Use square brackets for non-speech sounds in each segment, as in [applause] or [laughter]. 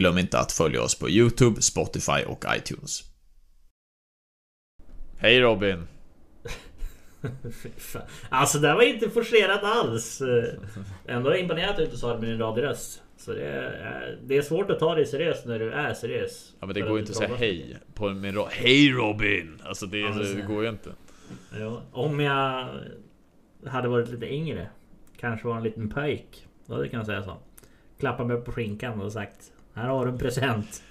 Glöm inte att följa oss på YouTube, Spotify och iTunes. Hej Robin! [laughs] alltså det var inte forcerat alls. Ändå imponerat att du inte sa det med din radioröst. Så det är, det är svårt att ta dig seriöst när du är seriös. Ja men det går ju inte att säga hej på min ro- Hej Robin! Alltså det, Alltså. det går ju inte. Ja, om jag hade varit lite yngre. Kanske var en liten pöjk. Då hade jag kunnat säga så. Klappa mig på skinkan och sagt Här har du en present.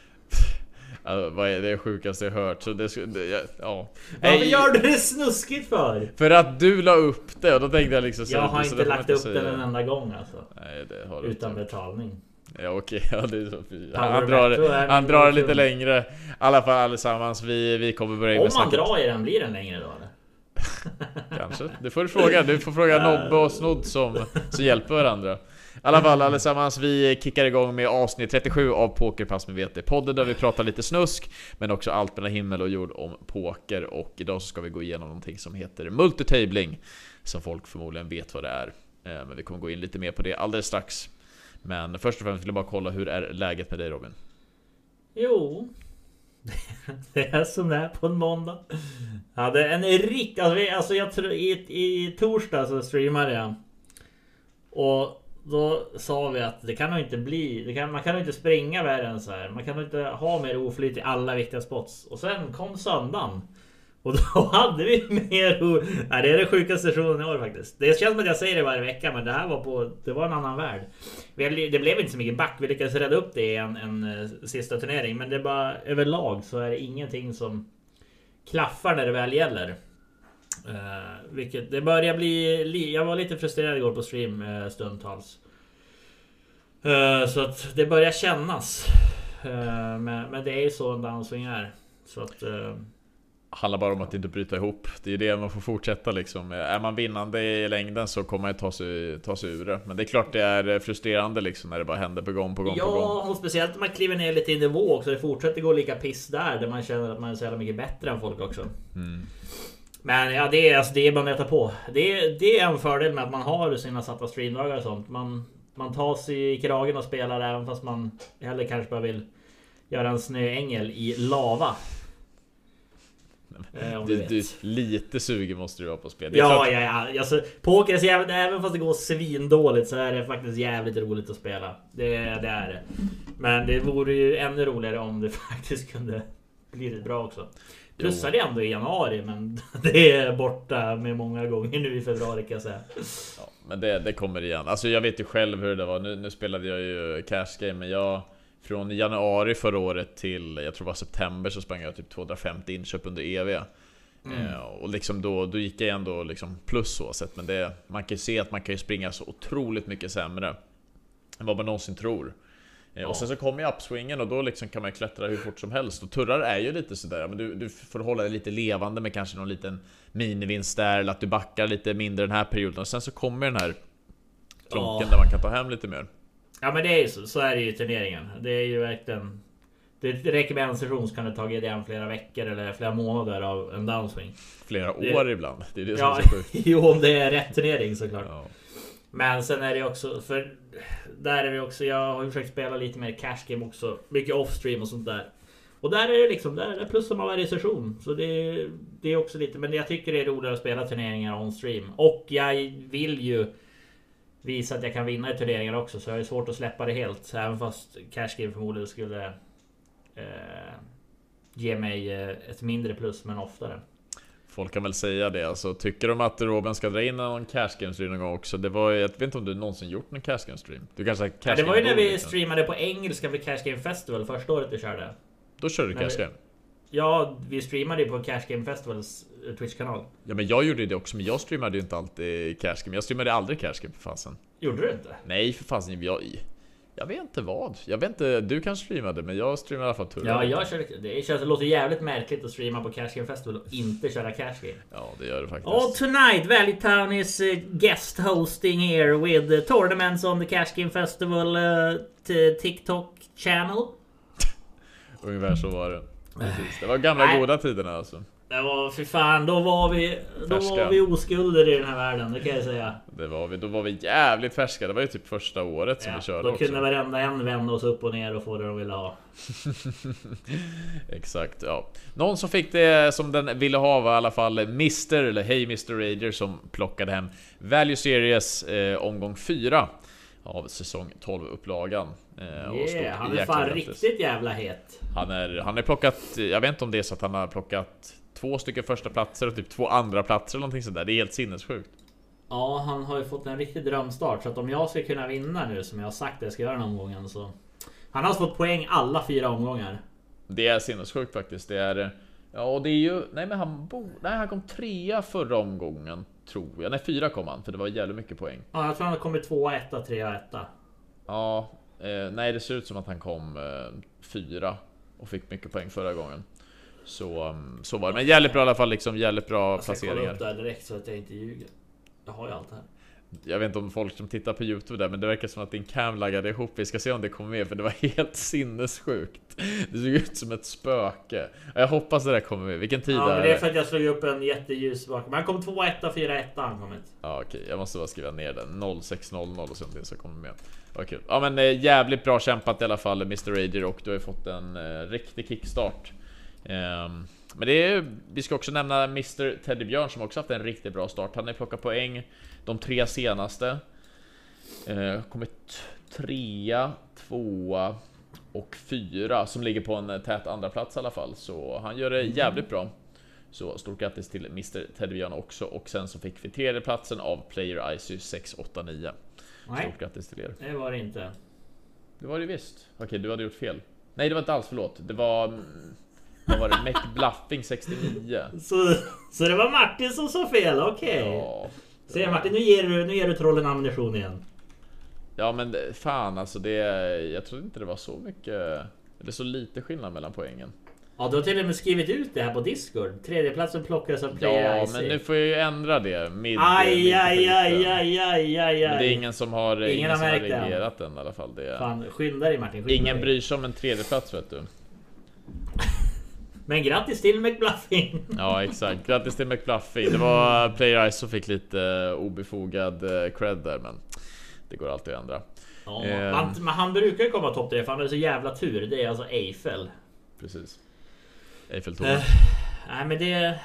Ja, vad är det sjukaste jag hört? Så det, det ja. Varför gör du det snuskigt för? För att du la upp det och då tänkte jag liksom så- Jag har så inte lagt upp säga. den en enda gång alltså. Nej det har du Utan inte. betalning. Ja okej, ja, det är så. Power Han drar, han drar det lite längre. I alla fall allesammans, vi, vi kommer börja Om man drar i den, blir den längre då eller? Kanske. Det får du fråga. Du får fråga [laughs] Nobbe och Snodd som, som hjälper varandra. I alla fall allesammans, vi kickar igång med avsnitt 37 av Pokerpass med VT. Podden där vi pratar lite snusk, men också allt mellan himmel och jord om poker. Och idag så ska vi gå igenom någonting som heter multitabling. Som folk förmodligen vet vad det är. Eh, men vi kommer gå in lite mer på det alldeles strax. Men först och främst vill jag bara kolla, hur är läget med dig Robin? Jo. [laughs] Det är som det är på en måndag. Jag hade en riktig... Alltså, alltså jag tror i, i torsdag så streamade jag. Och då sa vi att det kan nog inte bli... Det kan, man kan nog inte springa värre än så här. Man kan nog inte ha mer oflyt i alla viktiga spots. Och sen kom söndagen. Och då [laughs] hade vi mer o... Nej, det är den sjukaste sessionen i år faktiskt. Det känns som att jag säger det varje vecka men det här var på... Det var en annan värld. Vi- Det blev inte så mycket back. Vi lyckades rädda upp det i en, en eh, sista turnering. Men det är bara överlag så är det ingenting som klaffar när det väl gäller. Uh, vilket det börjar bli... li- Jag var lite frustrerad igår på stream uh, stundtals. Eh, så att det börjar kännas. Eh, men, men det är ju så en downswing är. Så att... eh, handlar bara om att inte bryta ihop. Det är ju det man får fortsätta liksom. Är man vinnande i längden så kommer man ta sig, ta sig ur det. Men det är klart det är frustrerande liksom när det bara händer på gång på gång på gång. Ja, och speciellt om man kliver ner lite i nivå också. Det fortsätter gå lika piss där. Där man känner att man är så jävla mycket bättre än folk också. Mm. Men ja, det är, alltså, det är bara att nöta på. Det är, det är en fördel med att man har sina satta streamdagar och sånt. Man, man tar sig i kragen och spelar även fast man hellre kanske bara vill göra en snöängel i lava. Eh, du Du, lite sugen måste du vara på spel. Ja, klart- ja, ja. Alltså, poker är så jävligt, även fast det går svindåligt så är det faktiskt jävligt roligt att spela. Det, det är det. Men det vore ju ännu roligare om det [laughs] faktiskt kunde bli bra också. Plussade jag ändå i januari men [laughs] det är borta med många gånger nu i februari kan jag säga. Ja, men det, det kommer igen. Alltså jag vet ju själv hur det var. Nu, nu spelade jag ju cash game, men jag... Från januari förra året till, jag tror det var september, så sprang jag typ 250 inköp under EV. Eh, och liksom då, då gick jag ändå liksom plus så sett. Men det, man kan ju se att man kan ju springa så otroligt mycket sämre. Än vad man någonsin tror. Eh, Ja. Och sen så kommer ju upswingen och då liksom kan man klättra hur fort som helst. Och turrar är ju lite sådär, men du, du får hålla dig lite levande med kanske någon liten minivinst där, eller att du backar lite mindre den här perioden. Och sen så kommer den här klonken Ja. där man kan ta hem lite mer. Ja men det är ju så, så är det ju i turneringen. Det är ju verkligen... Det räcker med en session så kan det ta igen flera veckor eller flera månader av en downswing. Flera Det- år ibland. Det är det som Ja, är så sjukt. [laughs] jo om det är rätt turnering såklart. Ja. Men sen är det också för där är vi också. Jag har ju försökt spela lite mer cash game också. Mycket off-stream och sånt där. Och där är det liksom där, där plussar man varje session. Så det, det är också lite. Men jag tycker det är roligare att spela turneringar on stream. Och jag vill ju visa att jag kan vinna i turneringar också. Så jag har svårt att släppa det helt. Även fast cash game förmodligen skulle eh, ge mig eh, ett mindre plus men oftare. Folk kan väl säga det alltså. Tycker de att Robin ska dra in någon cash game stream någon gång också? Det var jag vet inte om du någonsin gjort någon cash game stream? Du kanske cash Ja, det var ju när vi streamade på engelska för Cash Game Festival första året vi körde. Då körde du När cash vi- game? Ja, vi streamade ju på Cash Game Festivals eh, Twitch-kanal. Ja men jag gjorde det också, men jag streamade ju inte alltid cash game. Jag streamade aldrig cash game för fasen. Gjorde du inte? Nej för fasen, jag... Jag vet inte vad. Jag vet inte, du kanske streamade men jag streamade i alla fall turrar. Ja, jag körde, det känns, det låter jävligt märkligt att streama på Cash Game Festival och inte köra Cash Game. Ja det gör det faktiskt. Oh, tonight Valley Town is uh, guest hosting here with tournaments on the Cash Game Festival uh, t- TikTok channel. [laughs] Ungefär så var det. Precis. Det var gamla goda tiderna alltså. Det var för fan, då var vi, då Färska. var vi oskulder i den här världen, det kan jag säga. Det var vi, då var vi jävligt färska. Det var ju typ första året som Ja, vi körde då också. kunde varenda en vända oss upp och ner och få det de ville ha. [laughs] Exakt, ja. Någon som fick det som den ville ha var i alla fall Mr, eller Hey Mr Rager som plockade hem Value Series eh, omgång 4 av säsong 12 upplagan. Eh, Yeah, han är fan riktigt jävla het. Han är, han är plockat, jag vet inte om det är så att han har plockat två stycken första platser och typ två andra platser eller någonting sådär. Det är helt sinnessjukt. Ja, han har ju fått en riktig drömstart. Så att om jag ska kunna vinna nu som jag har sagt att jag ska göra den omgången så... Han har alltså fått poäng alla fyra omgångar. Det är sinnessjukt faktiskt. Det är... Ja, och det är ju... Nej, men han bo, Nej, han kom trea förra omgången. Tror jag. Nej, fyra kom han. För det var jävligt mycket poäng. Ja, jag tror han har kommit tvåa, etta, trea, etta. Ja, eh, nej det ser ut som att han kom eh, fyra och fick mycket poäng förra gången. Så, um, så var det. Men jävligt bra i alla fall, liksom jävligt bra Jag ska upp placeringar. det här direkt så att jag inte ljuger. Jag har ju allt det här. Jag vet inte om folk som tittar på Youtube där, men det verkar som att din cam laggade ihop. Vi ska se om det kommer med, för det var [laughs] helt sinnessjukt. Det såg ut som ett spöke. Jag hoppas det där kommer med. Vilken tid Ja, är men det är det? för att jag slog upp en jätteljus bak. Men han kom tvåa, etta, fyra, etta han kommit. Ja okej, jag måste bara skriva ner den 0600 och sånt så kommer med. Vad kul. Ja men eh, jävligt bra kämpat i alla fall Mr Rager och du har ju fått en eh, riktig kickstart. Ehm, men det är vi ska också nämna Mr Teddybjörn som också haft en riktigt bra start. Han har plockat poäng de tre senaste. Eh, kommit trea, tvåa och fyra som ligger på en tät andra plats i alla fall. Så han gör det jävligt bra. Så stort grattis till Mr Teddybjörn också och sen så fick vi tredjeplatsen av Player ICY 689. Nej, Stort grattis till er. det var det inte. Det var det visst. Okej, du hade gjort fel. Nej, det var inte alls förlåt. Det var... Vad var det? McBluffing 69. Så, så det var Martin som sa fel, okej. Ja. Se Martin, nu ger, du, nu ger du trollen ammunition igen. Ja men fan alltså det... Jag trodde inte det var så mycket... Eller så lite skillnad mellan poängen. Ja, du har till och med skrivit ut det här på Discord. Tredjeplatsen plockades av Player Ja, IC. men nu får jag ju ändra det. Mid, Aj, aj, aj, aj, aj, aj, Men det är ingen som har, Ingen ingen har som har än. reagerat den i alla fall. Det är, Fan, skynda dig Martin. Skynda ingen dig. bryr sig om en tredjeplats vet du. Men grattis till McBluffing. Ja exakt, grattis till McBluffing. Det var Player Ice som fick lite eh, obefogad eh, cred där men det går alltid att ändra. Ja, han, men han brukar ju komma topp tre för han har så jävla tur. Det är alltså Eiffel. Precis. Eiffeltornet. Eh, nej men det,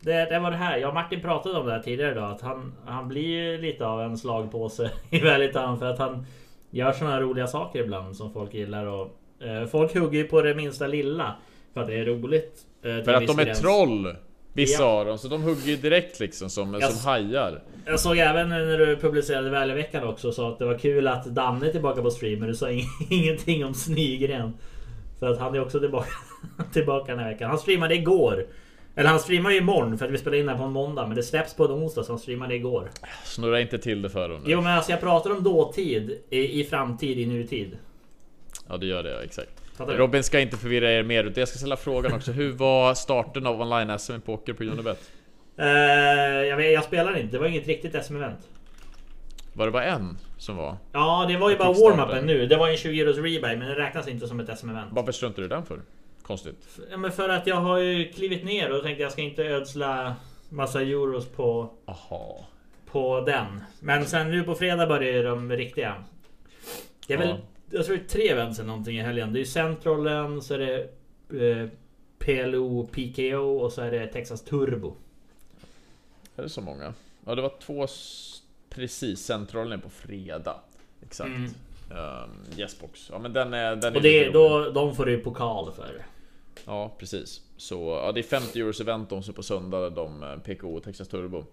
det... Det var det här. Jag och Martin pratade om det här tidigare idag. Att han, han blir ju lite av en slagpåse [laughs] i Valleytown. För att han gör såna här roliga saker ibland som folk gillar. Och, eh, folk hugger ju på det minsta lilla. För att det är roligt. eh, För att de är gräns. troll! Vissa Ja. av dem, så de hugger ju direkt liksom som, Jag- som hajar. Jag såg även när du publicerade Valleyveckan också så att det var kul att Danne är tillbaka på stream men du sa ing- [laughs] ingenting om Snygren. För att han är också tillbaka, [laughs] tillbaka den här veckan. Han streamade igår. Eller han streamar ju imorgon för att vi spelar in det här på en måndag men det släpps på en onsdag så han streamade igår. Snurra inte till det för dem nu. Jo men alltså jag pratar om dåtid i, i framtid i nutid. Ja det gör det, ja, exakt. Robin ska inte förvirra er mer, utan jag ska ställa frågan också. Hur var starten av online-SM i poker på Unibet? Eh, jag, vet, jag spelar inte, det var inget riktigt SM-event. Var det bara en som var? Ja det var ju bara warm-upen nu. Det var en 20 euros rebuy men det räknas inte som ett SM-event. Varför struntade du den för? Konstigt. Ja, men för att jag har ju klivit ner och tänkte jag ska inte ödsla massa euros på, Aha. på den. Men sen nu på fredag börjar ju de riktiga. Det är väl, Ja. Jag tror det är tre events eller någonting i helgen. Det är ju Centralen, så är det eh, PLO PKO och så är det Texas Turbo. Är det så många? Ja det var två precis, centralen är på fredag. Exakt. Mm. Um, Yesbox. Ja men den är... Den är Och det, rolig. då, de får du pokal för. Ja precis. Så ja, det är 50 euros event de som är på söndag, de eh, PKO och Texas Turbo.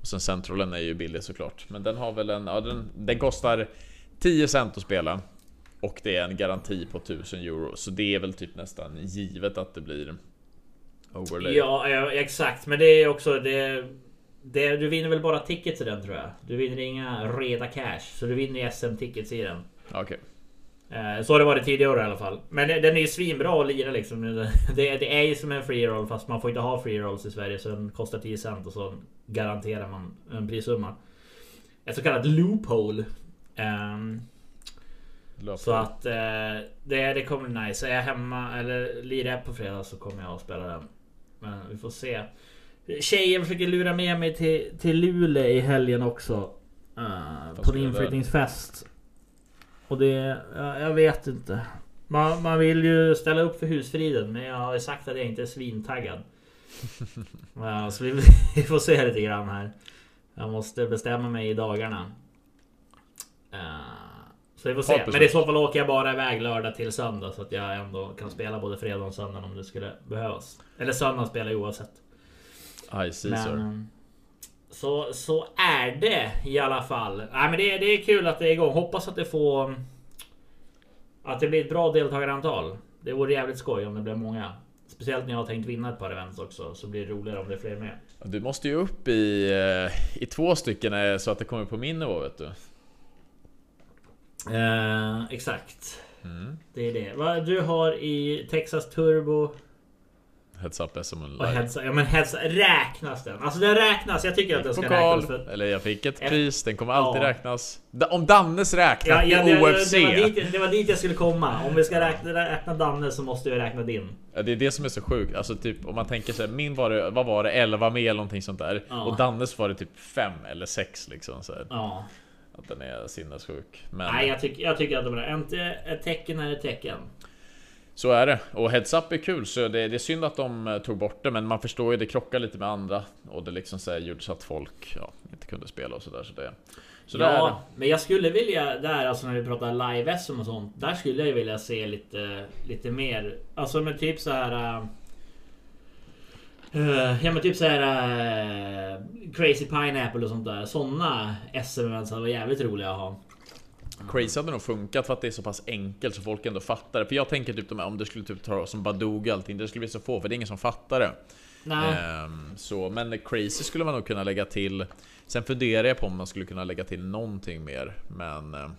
Och sen centralen är ju billig såklart. Men den har väl en... Ja, den, den kostar 10 cent att spela. Och det är en garanti på 1000 euro. Så det är väl typ nästan givet att det blir overlay. Ja, ja, exakt. Men det är också det, det... Du vinner väl bara tickets i den tror jag. Du vinner inga reda cash. Så du vinner ju SM-tickets i den. Okej. Eh, Så har det varit tidigare år i alla fall. Men den är ju svinbra att lira liksom. Det, det är ju som en free roll fast man får inte ha free rolls i Sverige. Så den kostar 10 cent och så garanterar man en prissumma. Ett så kallat loophole. Ehm, Löp. så att eh, det, det kommer bli nice. Är jag hemma eller lirar jag på fredag så kommer jag att spela den. Men vi får se. Tjejen försöker lura med mig till, till Luleå i helgen också. Uh, på en inflyttningsfest. Och det... Ja, jag vet inte. Man, man vill ju ställa upp för husfriden men jag har ju sagt att jag inte är svintaggad. [laughs] Ja, så vi, [laughs] vi får se lite grann här. Jag måste bestämma mig i dagarna. Eh, så vi får se. Men i så fall åker jag bara iväg lördag till söndag så att jag ändå kan spela både fredag och söndag om det skulle behövas. Eller söndag spelar jag oavsett. I see Men, sir. eh, så, så är det i alla fall. Nej, men det, det är kul att det är igång. Hoppas att det får... Att det blir ett bra deltagarantal. Det vore jävligt skoj om det blir många. Speciellt när jag har tänkt vinna ett par events också. Så blir det roligare om det är fler med. Du måste ju upp i, eh, i två stycken eh, så att det kommer på min nivå vet du. Eh, exakt. Mm. Det är det. Vad du har i Texas Turbo Heads up SM och Online. Heads Ja men Heads Räknas den? Alltså den räknas. Jag tycker att den ska Pokal, räknas. För... eller jag fick ett pris, den kommer alltid Ja. räknas. Om Dannes räknar Ja, ja, i det, OFC. det, var dit, det var dit jag skulle komma. Om vi ska räkna, räkna Danne så måste vi räkna din. Ja, det är det som är så sjukt. Alltså typ om man tänker sig, min var det, vad var det, 11 med eller någonting sånt där. Ja. Och Dannes var det typ 5 eller 6 liksom. Så här. Ja. Att den är sinnessjuk. Men Nej, jag, tycker jag tycker att det är. Inte ett tecken är ett tecken. så är det. Och Heads Up är kul, så det, det är synd att de eh, tog bort det. Men man förstår ju, det krockar lite med andra. Och det liksom så här, gjorde så att folk ja, inte kunde spela och sådär. Så det, så det ja, men jag skulle vilja där, alltså när vi pratar live-SM och sånt. Där skulle jag vilja se lite, lite mer. Alltså med typ så här. Eh, ja men typ så här äh, Crazy Pineapple och sånt där. Såna SM-events hade varit jävligt roliga att ha. Crazy hade nog funkat för att det är så pass enkelt så folk ändå fattar det. För jag tänker typ de här, om det skulle typ ta som Badoo och allting, det skulle bli så få för det är ingen som fattar det. Nej. Ehm, så, men Crazy skulle man nog kunna lägga till. Sen funderar jag på om man skulle kunna lägga till någonting mer. Men eh,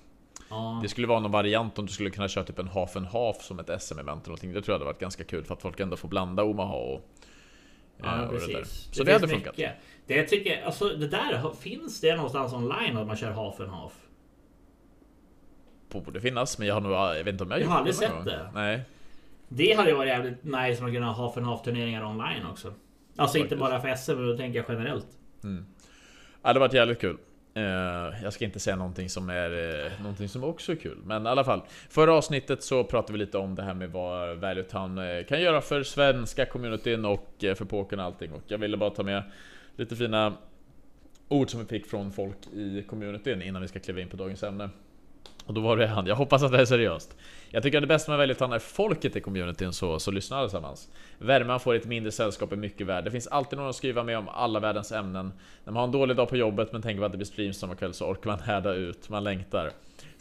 ja. det skulle vara någon variant om du skulle kunna köra typ en half and half som ett SM-event eller någonting. Det tror jag hade varit ganska kul för att folk ändå får blanda Omaha och, Ja, det precis. Så det, hade finns funkat. mycket. Det tycker jag, alltså det där, finns det någonstans online att man kör half and half? Borde finnas, men jag har nog, jag vet inte om jag, Jag har aldrig sett gång. det. Nej. Det hade ju varit jävligt nice om man kunde ha half and half turneringar online också. Alltså inte Faktiskt. bara för SM, men då tänker jag generellt. Ja, det hade varit jävligt kul. Eh, jag ska inte säga någonting som är eh, någonting som också är kul. Men i alla fall. Förra avsnittet så pratade vi lite om det här med vad Value Town eh, kan göra för svenska communityn och för pokern och allting. Och jag ville bara ta med lite fina ord som vi fick från folk i communityn innan vi ska kliva in på dagens ämne. Och då var det han, jag hoppas att det är seriöst. Jag tycker att det bästa med att ta är folket i communityn så, så lyssnar allesammans. Värmen får ett mindre sällskap är mycket värd. Det finns alltid någon att skriva med om alla världens ämnen. När man har en dålig dag på jobbet men tänker på att det blir streams samma kväll så orkar man härda ut, man längtar.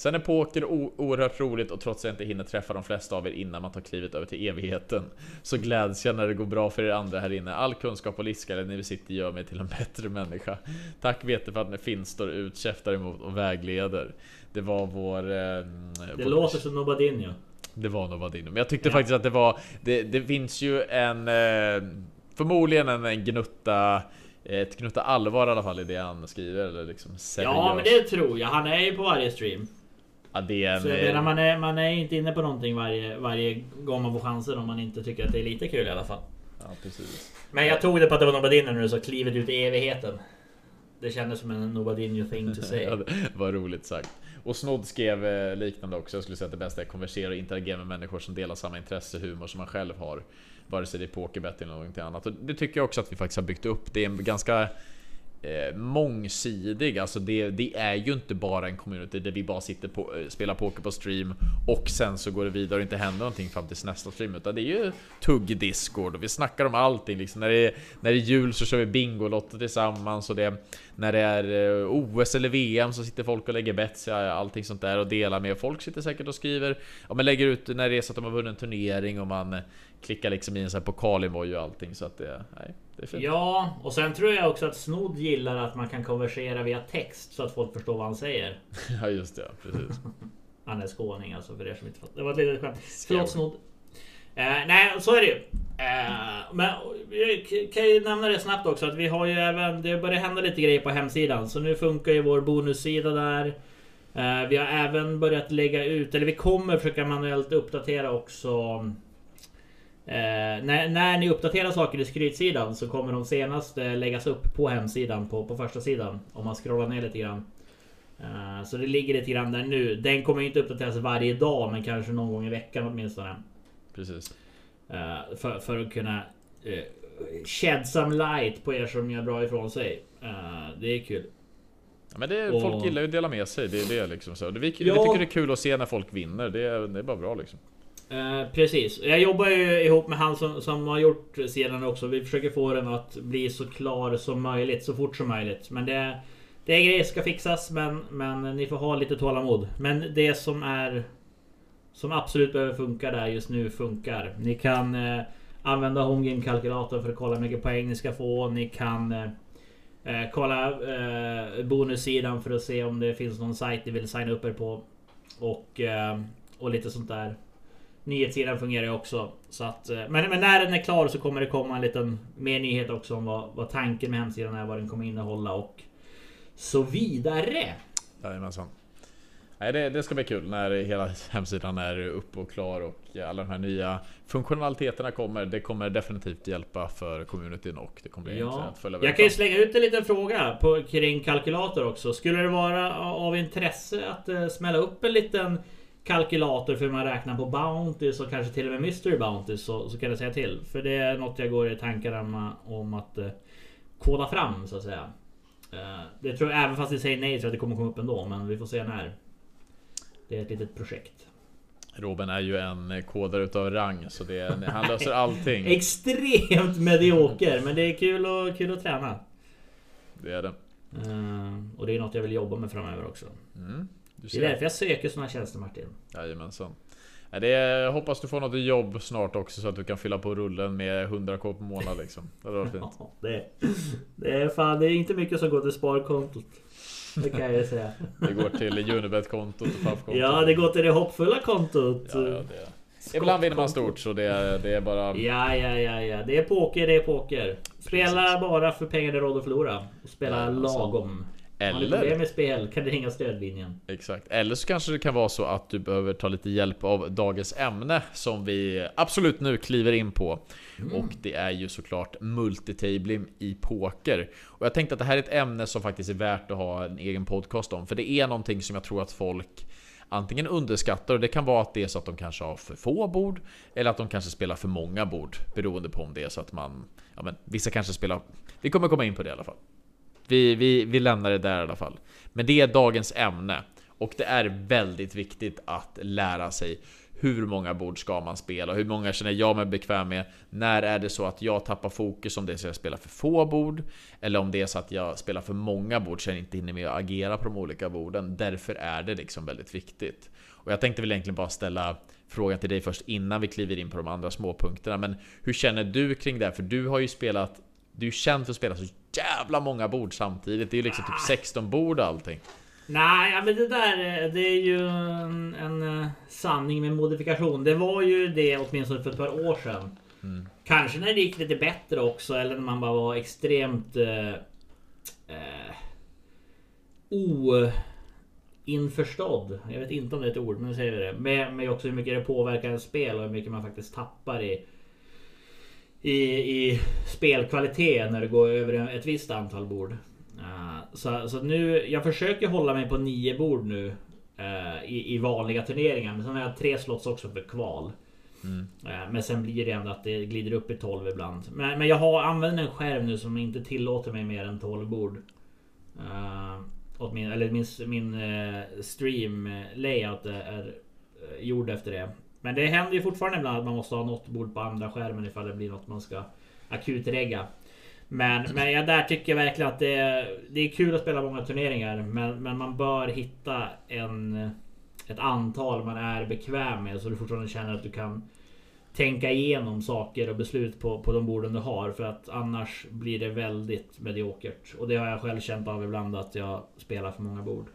Sen är poker oerhört roligt och trots att jag inte hinner träffa de flesta av er innan man tar klivet över till evigheten Så gläds jag när det går bra för er andra här inne All kunskap och livsglädje ni sitter gör mig till en [laughs] bättre människa Tack Vete för att ni finns, står ut, käftar emot och vägleder Det var vår... Eh, Det vår låter som Nobadinho. det var nog Vadino. Men jag tyckte Ja. faktiskt att det var... Det, det finns ju en... Eh, förmodligen en, en gnutta... Ett gnutta allvar i alla fall i det han skriver. Eller liksom seriöst. Ja, men det tror jag. Han är ju på varje stream. Ja, det är en... Så jag eh, menar, man är, man är inte inne på någonting varje, varje gång man får chansen om man inte tycker att det är lite kul i alla fall. Ja, precis. Men jag tog det på att det var Nobadinho när du sa klivet ut i evigheten. Det kändes som en Nobadinho thing to say. [laughs] Ja, var roligt sagt. Och Snodd skrev eh, liknande också. Jag skulle säga att det bästa är att konversera och interagera med människor som delar samma intresse humor som man själv har. Vare sig det är pokerbett eller någonting annat. Och det tycker jag också att vi faktiskt har byggt upp. Det är en ganska eh, mångsidig. Alltså det, det är ju inte bara en community där vi bara sitter på eh, spelar poker på stream och sen så går det vidare och inte händer någonting fram tills nästa stream. Utan det är ju tugg-discord och vi snackar om allting. Liksom när, det är, när det är jul så kör vi Bingolotto tillsammans och det när det är eh, OS eller VM så sitter folk och lägger bets allting sånt där och delar med. Folk sitter säkert och skriver, ja men lägger ut när det är så att de har vunnit en turnering och man klickar liksom i en sån här pokalimoj och allting så att det, nej, det är fint. Ja, och sen tror jag också att Snodd gillar att man kan konversera via text så att folk förstår vad han säger. [laughs] Ja just det, precis. [laughs] Han är skåning alltså för er som inte fattar. Det var ett litet skämt. Förlåt Snodd. Eh, nej, så är det ju. Eh, men jag kan ju nämna det snabbt också att vi har ju även... Det börjar hända lite grejer på hemsidan. Så nu funkar ju vår bonussida där. Eh, vi har även börjat lägga ut, eller vi kommer försöka manuellt uppdatera också Eh, när, när ni uppdaterar saker i skrytsidan så kommer de senaste läggas upp på hemsidan på, på första sidan. Om man scrollar ner lite grann. Eh, så det ligger lite grann där nu. Den kommer inte uppdateras varje dag men kanske någon gång i veckan åtminstone. Precis. Eh, för, för att kunna eh, shed some light på er som gör bra ifrån sig. Eh, det är kul. Ja, men det, Och- folk gillar ju att dela med sig. Det är det liksom så. Vi, vi Ja. tycker det är kul att se när folk vinner. Det det är bara bra liksom. Eh, precis. Jag jobbar ju ihop med han som, som har gjort scenen också. Vi försöker få den att bli så klar som möjligt, så fort som möjligt. Men det, det är grejer som ska fixas, men, men ni får ha lite tålamod. Men det som är som absolut behöver funka där just nu funkar. Ni kan eh, använda HomeGame kalkylatorn för att kolla hur mycket poäng ni ska få. Ni kan eh, eh, kolla eh, bonussidan för att se om det finns någon sajt ni vill signa upp er på. Och, eh, och lite sånt där. Nyhetssidan fungerar ju också. Så att, eh, men, men när den är klar så kommer det komma en liten mer nyhet också om vad, vad tanken med hemsidan är, vad den kommer innehålla och så vidare. Jajamensan. Nej, det, det ska bli kul när hela hemsidan är upp och klar och alla de här nya funktionaliteterna kommer. Det kommer definitivt hjälpa för communityn och det kommer bli Ja, att följa jag kan ju slänga ut en liten fråga på, kring kalkylator också. Skulle det vara av intresse att eh, smälla upp en liten kalkylator för hur man räknar på Bounties och kanske till och med Mystery Bounties så, så kan jag säga till. För det är något jag går i tankar om, att eh, koda fram så att säga. Eh, det tror jag även fast ni säger nej jag att det kommer komma upp ändå. Men vi får se när. Det är ett litet projekt. Robin är ju en kodare utav rang så det, han löser allting. [laughs] Extremt medioker men det är kul, och, kul att träna. Det är det. Eh, och det är något jag vill jobba med framöver också. Mm, Det är därför jag söker här tjänster Martin. Jajamensan. Det är, jag hoppas du får något jobb snart också så att du kan fylla på rullen med 100k per månad liksom. Det hade varit [laughs] fint. Ja, det, det är fan, det är inte mycket som går till sparkontot. Det kan jag säga. [laughs] Det går till Unibet-kontot och Paf-kontot. Ja, det går till det hoppfulla kontot. Ja, ja, det. Ibland vinner man stort så det är, det är bara... Ja, ja, ja, ja. Det är poker, det är poker. Spela bara för pengar det är råd att förlora. Och spela Ja, alltså. Lagom. Har ni problem Eller, med spel kan du ringa stödlinjen. exakt. Eller så kanske det kan vara så att du behöver ta lite hjälp av dagens ämne som vi absolut nu kliver in på. Och det är ju såklart multitabling i poker. Och jag tänkte att det här är ett ämne som faktiskt är värt att ha en egen podcast om. För det är någonting som jag tror att folk antingen underskattar och det kan vara att det är så att de kanske har för få bord eller att de kanske spelar för många bord beroende på om det är så att man ja men vissa kanske spelar vi kommer komma in på det i alla fall vi, vi, vi lämnar det där i alla fall men det är dagens ämne och det är väldigt viktigt att lära sig hur många bord ska man spela? Hur många känner jag mig bekväm med? När är det så att jag tappar fokus om det är så att jag spelar för få bord? Eller om det är så att jag spelar för många bord så jag inte hinner med att agera på de olika borden. Därför är det liksom väldigt viktigt. Och jag tänkte väl egentligen bara ställa frågan till dig först innan vi kliver in på de andra småpunkterna. Men hur känner du kring det? För du har ju spelat du är känd för att spela så jävla många bord samtidigt. Det är ju liksom typ 16 bord och allting. Nej, ja, men det där eh, det är ju en, en eh, sanning med modifikation. Det var ju det åtminstone för ett par år sedan. Kanske när det gick lite bättre också eller när man bara var extremt eh, eh, oinförstådd. Jag vet inte om det är ett ord, men nu säger vi det. Med, med också hur mycket det påverkar en spel och hur mycket man faktiskt tappar i i, i spelkvalitet när det går över ett visst antal bord. Eh, så, så nu, jag försöker hålla mig på nio bord nu eh, i, i vanliga turneringar. Men sen har jag tre slots också för kval. Eh, Men sen blir det ändå att det glider upp i 12 ibland. Men, men jag har använt en skärm nu som inte tillåter mig mer än 12 bord. Uh, min, eller min, min stream layout är, är gjord efter det. Men det händer ju fortfarande ibland att man måste ha något bord på andra skärmen ifall det blir något man ska akutregga. Men, men jag där tycker jag verkligen att det är, det är kul att spela många turneringar. Men, men man bör hitta en, ett antal man är bekväm med så du fortfarande känner att du kan tänka igenom saker och beslut på, på de borden du har. För att annars blir det väldigt mediokert. Och det har jag själv känt av ibland att jag spelar för många bord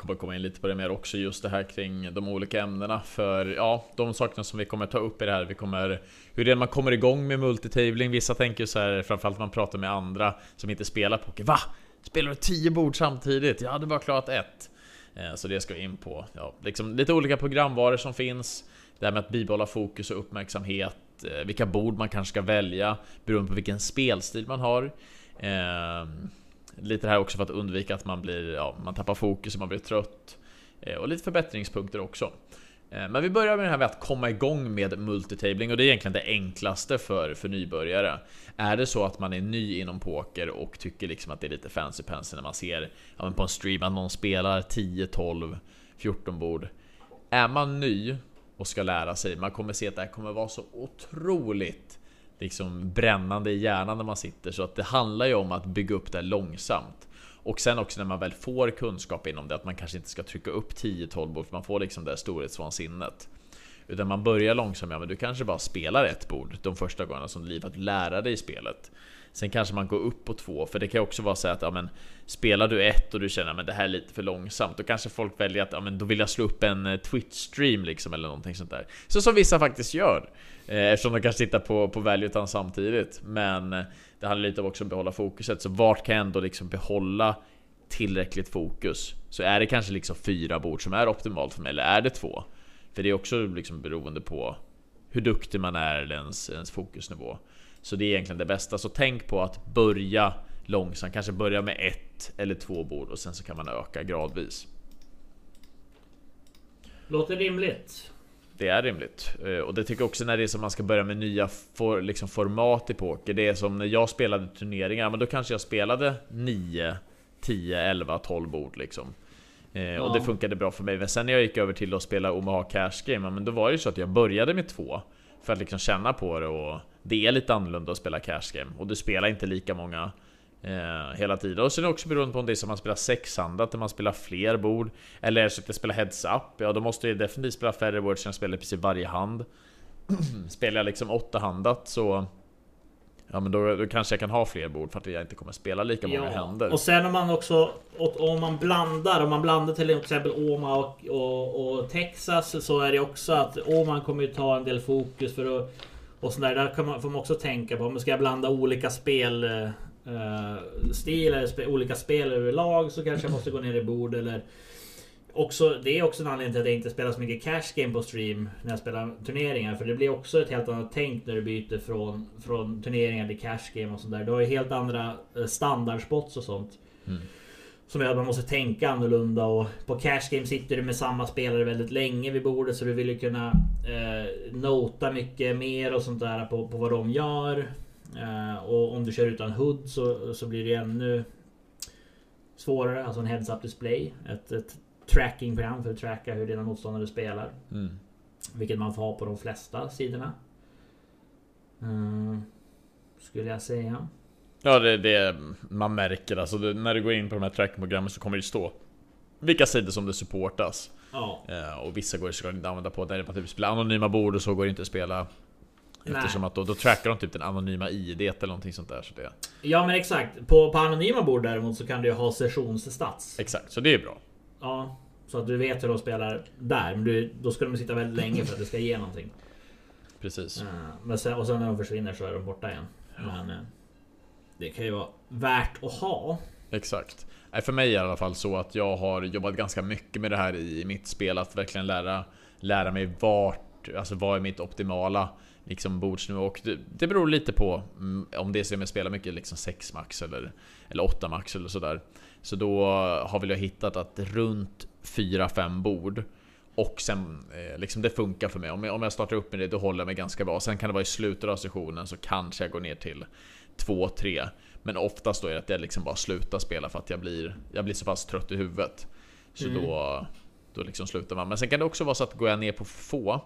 kommer komma in lite på det mer också just det här kring de olika ämnena för ja, de sakerna som vi kommer ta upp i det här. Vi kommer hur det är man kommer igång med multitabling. Vissa tänker så här framförallt när man pratar med andra som inte spelar poker. Va? Spelar du 10 bord samtidigt? Jag hade bara klarat ett. Eh, så det ska vi in på. Ja, liksom lite olika programvaror som finns. Det här med att bibehålla fokus och uppmärksamhet. Eh, vilka bord man kanske ska välja beroende på vilken spelstil man har. Ehm, Lite lite här också för att undvika att man blir, ja, man tappar fokus och man blir trött. Eh, och lite förbättringspunkter också. Eh, men vi börjar med det här med att komma igång med multitabling och det är egentligen det enklaste för, för nybörjare. Är det så att man är ny inom poker och tycker liksom att det är lite fancy pansy när man ser ja, på en stream att någon spelar 10, 12, 14 bord. Är man ny och ska lära sig, man kommer se att det här kommer vara så otroligt liksom brännande i hjärnan när man sitter så att det handlar ju om att bygga upp det långsamt. Och sen också när man väl får kunskap inom det att man kanske inte ska trycka upp 10-12 bord för man får liksom det storhetsvansinnet. Utan man börjar långsamt, ja men du kanske bara spelar ett bord de första gångerna som liv att lära dig spelet. Sen kanske man går upp på två, för det kan också vara så att ja, men, spelar du ett och du känner att det här är lite för långsamt, då kanske folk väljer att ja, men, då vill jag slå upp en eh, Twitch-stream liksom eller någonting sånt där. Så som vissa faktiskt gör, Eh, eftersom de kanske tittar på, på Valutan samtidigt. Men eh, det handlar lite om också att behålla fokuset, så vart kan jag ändå liksom behålla tillräckligt fokus? Så är det kanske liksom fyra bord som är optimalt för mig, eller är det två? För det är också liksom beroende på hur duktig man är eller ens, ens fokusnivå. Så det är egentligen det bästa. Så tänk på att börja långsamt, kanske börja med ett eller två bord och sen så kan man öka gradvis. Låter rimligt. Det är rimligt. Eh, och det tycker jag också när det är som man ska börja med nya for, liksom format i poker. Det är som när jag spelade turneringar, men då kanske jag spelade 9, 10, 11, 12 bord liksom. Eh, ja. Och det funkade bra för mig. Men sen när jag gick över till att spela Omaha Cash Game, men då var det ju så att jag började med två. För att liksom känna på det och det är lite annorlunda att spela cash game och du spelar inte lika många eh, hela tiden. Och sen också beroende på om det är som man spelar sexhandat, där man spelar fler bord. Eller så att jag spelar heads up, ja då måste jag definitivt spela färre bord så jag spelar precis varje hand. [clears throat] spelar jag liksom åttahandat så Ja men då, då, kanske jag kan ha fler bord för att jag inte kommer spela lika många ja. händer. Och sen om man också om man blandar, om man blandar till exempel Oma och, och, och Texas så är det också att Oman kommer ju ta en del fokus för att och sådär. Där kan man, får man också tänka på, om ska blanda olika spel uh, stilar, spe, olika spel överlag så kanske jag måste gå ner i bord eller Också, det är också en anledning till att jag inte spelar så mycket cash game på stream när jag spelar turneringar. För det blir också ett helt annat tänk när du byter från, från turneringar till cash game och sådär. Du har ju helt andra eh, standardspots och sånt. Mm. Som gör att man måste tänka annorlunda och på cash game sitter du med samma spelare väldigt länge vid bordet så du vill ju kunna eh, nota mycket mer och sånt där på, på vad de gör. Eh, och om du kör utan HUD så, så blir det ännu svårare. Alltså en heads-up display. Ett, ett trackingprogram för att tracka hur dina motståndare spelar. Mm. Vilket man får ha på de flesta sidorna. Mm, skulle jag säga. Ja, det är det man märker. Alltså, det, när du går in på de här trackprogrammen så kommer det stå vilka sidor som det supportas. Ja. Eh, och vissa går det inte använda på när man typ spelar anonyma bord och så går det inte att spela. Eftersom att då, då trackar de typ den anonyma ID eller någonting sånt där. Så det... Ja men exakt. På, på anonyma bord däremot så kan du ju ha sessionsstats. Exakt, så det är bra. Ja, så att du vet hur de spelar där. Men du, då ska de sitta väldigt länge för att det ska ge någonting. Precis. Uh, men sen, och sen när de försvinner så är de borta igen. Ja. Men, uh, det kan ju vara värt att ha. Exakt. För mig är det i alla fall så att jag har jobbat ganska mycket med det här i mitt spel. Att verkligen lära, lära mig vart, alltså vad är mitt optimala liksom bordsnivå. Och det, det beror lite på mm, om jag spelar mycket liksom 6 max eller, eller 8 max eller sådär. Så då har väl jag hittat att runt 4-5 bord och sen eh, liksom det funkar för mig. Om jag, om jag startar upp med det då håller jag mig ganska bra. Sen kan det vara i slutet av sessionen så kanske jag går ner till 2-3. Men oftast då är det att jag liksom bara slutar spela för att jag blir, jag blir så pass trött i huvudet. Så mm. då, då liksom slutar man. Men sen kan det också vara så att går jag ner på få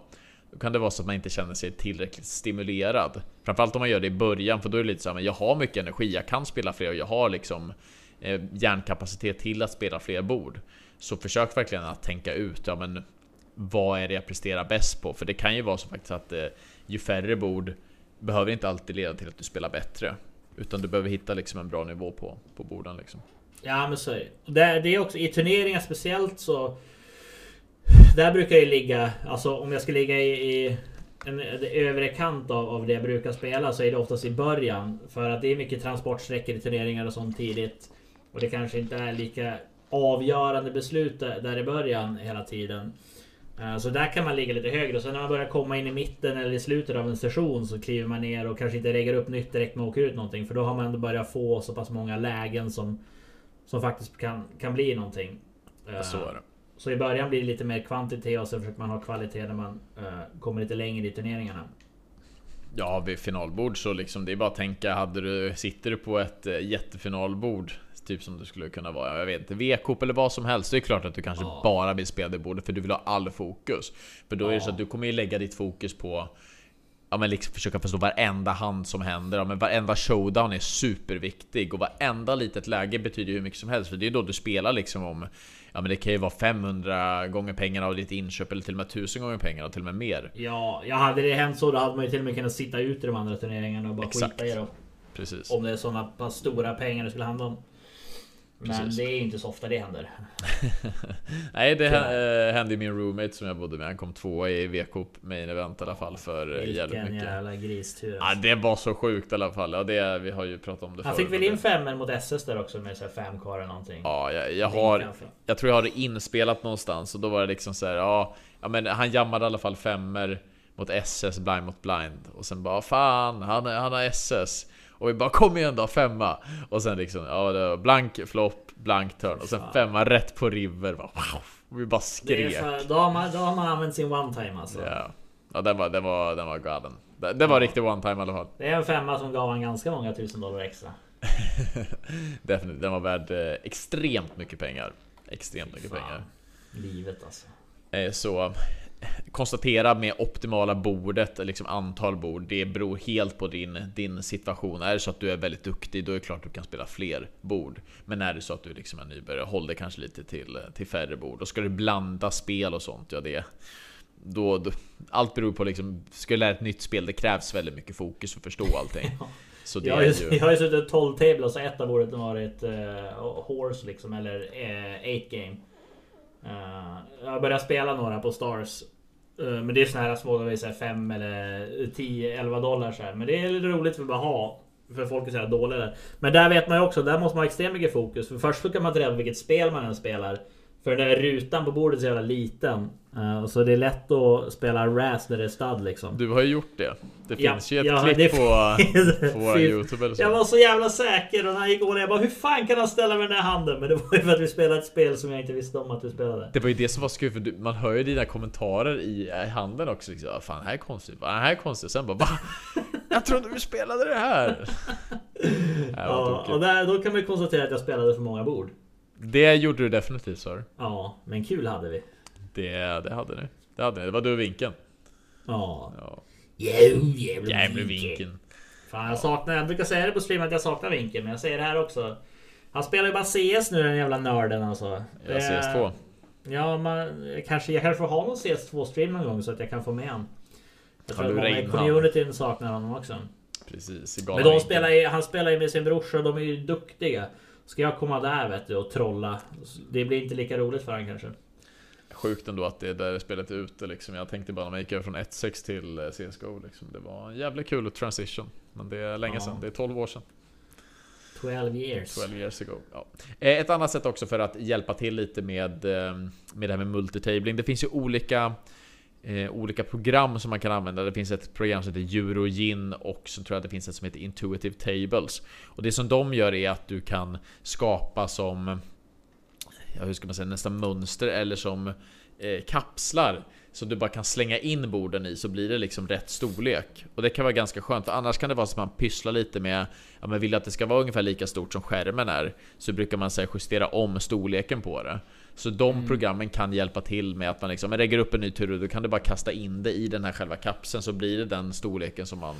då kan det vara så att man inte känner sig tillräckligt stimulerad. Framförallt om man gör det i början, för då är det lite så här, men jag har mycket energi, jag kan spela fler och jag har liksom eh, hjärnkapacitet till att spela fler bord. Så försök verkligen att tänka ut, ja men vad är det jag presterar bäst på? För det kan ju vara så faktiskt att eh, ju färre bord behöver inte alltid leda till att du spelar bättre. Utan du behöver hitta liksom en bra nivå på, på borden liksom. Ja men så är det. Det är också i turneringar speciellt så... Där brukar jag ligga, alltså om jag ska ligga i, i en, övre kant av, av det jag brukar spela så är det oftast i början. För att det är mycket transportsträckor i turneringar och sånt tidigt. Och det kanske inte är lika avgörande beslut där i början hela tiden. Eh, Så där kan man ligga lite högre. Och sen när man börjar komma in i mitten eller i slutet av en session så kliver man ner och kanske inte reggar upp nytt direkt man åker ut någonting. För då har man ändå börjat få så pass många lägen som, som faktiskt kan, kan bli någonting. Eh, Så är det. Så i början blir det lite mer kvantitet och så försöker man ha kvalitet när man eh, kommer lite längre i turneringarna. Ja, vid finalbord så liksom det är bara att tänka, hade du, sitter du på ett eh, jättefinalbord Typ som du skulle kunna vara, jag vet inte, V-cup eller vad som helst. Det är klart att du kanske Ja. bara vill spela det bordet för du vill ha all fokus. För då är det så Ja. att du kommer ju lägga ditt fokus på Ja men liksom försöka förstå varenda hand som händer. Ja, men varenda showdown är superviktig och varenda litet läge betyder hur mycket som helst. För det är då du spelar liksom om Ja men det kan ju vara 500 gånger pengarna av ditt inköp eller till och med 1000 gånger pengarna till och med mer. Ja, ja, hade det hänt så då hade man ju till och med kunnat sitta ut i de andra turneringarna och bara Exakt. skita i dem. Precis. Om det är sådana pass stora pengar det skulle handla om. Men Precis. det är ju inte så ofta det händer. [laughs] Nej det Tyvärr. äh, hände ju min roommate som jag bodde med. Han kom tvåa i VK main event i alla fall för eh, jävligt Vilken mycket. jävla gristur. Ja det var så sjukt i alla fall. Ja, det, vi har ju pratat om det Han förut. fick väl in femmer mot SS där också med så här fem kvar eller någonting. Ja, jag, jag har... Jag tror jag har det inspelat någonstans och då var det liksom så här, ja, ja men han jammade i alla fall femmer mot SS blind mot blind och sen bara fan, han, han har SS och vi bara kom igen då, femma och sen liksom, ja det var blank flopp, blank turn och sen femma rätt på river bara, wow, vi bara Det är skrek. för, då, har man, då har man använt sin one time alltså. Ja, ja den, var, den, var, den var galen. Det, det var Ja. riktigt one time i alla fall. Det är en femma som gav han ganska många tusen dollar extra. [laughs] Definitivt, den var värd eh, extremt mycket pengar. Extremt mycket Fan. pengar. Livet alltså. Eh, Så konstatera med optimala bordet, liksom antal bord, det beror helt på din, din situation. Är det så att du är väldigt duktig, då är det klart att du kan spela fler bord. Men är det så att du liksom är nybörjare, håll dig kanske lite till, till färre bord. Då ska du blanda spel och sånt, ja det... Då, då, allt beror på liksom, ska du lära ett nytt spel, det krävs väldigt mycket fokus för att förstå allting. Så det Jag har, ju, ju... jag har ju suttit 12 table och ett av borden har varit uh, Horse liksom eller 8 game. Eh, jag har börjat spela några på Stars. Eh, men det är såna här små, 5 eller eh, 10, 11 dollar så här. Men det är lite roligt för att bara ha. För folk är så här dåliga där. Men där vet man ju också, där måste man ha extremt mycket fokus. För först så kan man inte reda vilket spel man än spelar. För den där rutan på bordet är så jävla liten. Eh, och så det är lätt att spela RAS när det är stad liksom. Du har ju gjort det. Det Ja, finns ju ett ja, klipp på, på vår Youtube eller så. Jag var så jävla säker och när han gick jag bara hur fan kan han ställa med den här handen? Men det var ju för att vi spelade ett spel som jag inte visste om att vi spelade. Det var ju det som var skoj för man hör ju dina kommentarer i, i handen också. Liksom, "Ah, fan, det här är konstigt. Det här är konstigt. Sen bara va? Jag trodde vi spelade det här. [laughs] Det här Ja, och där, då kan man ju konstatera att jag spelade för många bord. Det gjorde du definitivt sir. Ja, men kul hade vi. Det, det hade ni. Det hade ni. Det var du och vinkeln. Ja. Ja. Jävla Jävla vinkeln. Fan jag saknar, jag brukar säga det på stream att jag saknar vinkeln, men jag säger det här också. Han spelar ju bara CS nu den jävla nörden alltså. Ja, Det- CS2. Ja, man, kanske, jag kanske får ha någon CS2-stream någon gång så att jag kan få med han. Jag tror att du många i communityn saknar honom också. Precis. Men de spelar ju, han spelar ju med sin brorsa och de är ju duktiga. Ska jag komma där vet du och trolla? Det blir inte lika roligt för han kanske. Sjukt ändå att det där spelet är ute liksom. Jag tänkte bara när man gick över från 1.6 till eh, CSGO liksom. Det var en jävla kul transition. Men det är länge Ja. sedan. Det är 12 år sedan. 12 years. 12 years ago. Ja. Eh, Ett annat sätt också för att hjälpa till lite med, eh, med det här med multitabling. Det finns ju olika eh, olika program som man kan använda. Det finns ett program som heter Eurogin och så tror jag att det finns ett som heter Intuitive Tables. Och det som de gör är att du kan skapa som ja, hur ska man säga, nästan mönster eller som eh, kapslar som du bara kan slänga in borden i så blir det liksom rätt storlek. Och det kan vara ganska skönt för annars kan det vara så att man pysslar lite med Ja men vill att det ska vara ungefär lika stort som skärmen är Så brukar man säga justera om storleken på det så de programmen kan hjälpa till med att man liksom man lägger upp en ny tur och då kan du bara kasta in det i den här själva kapseln så blir det den storleken som man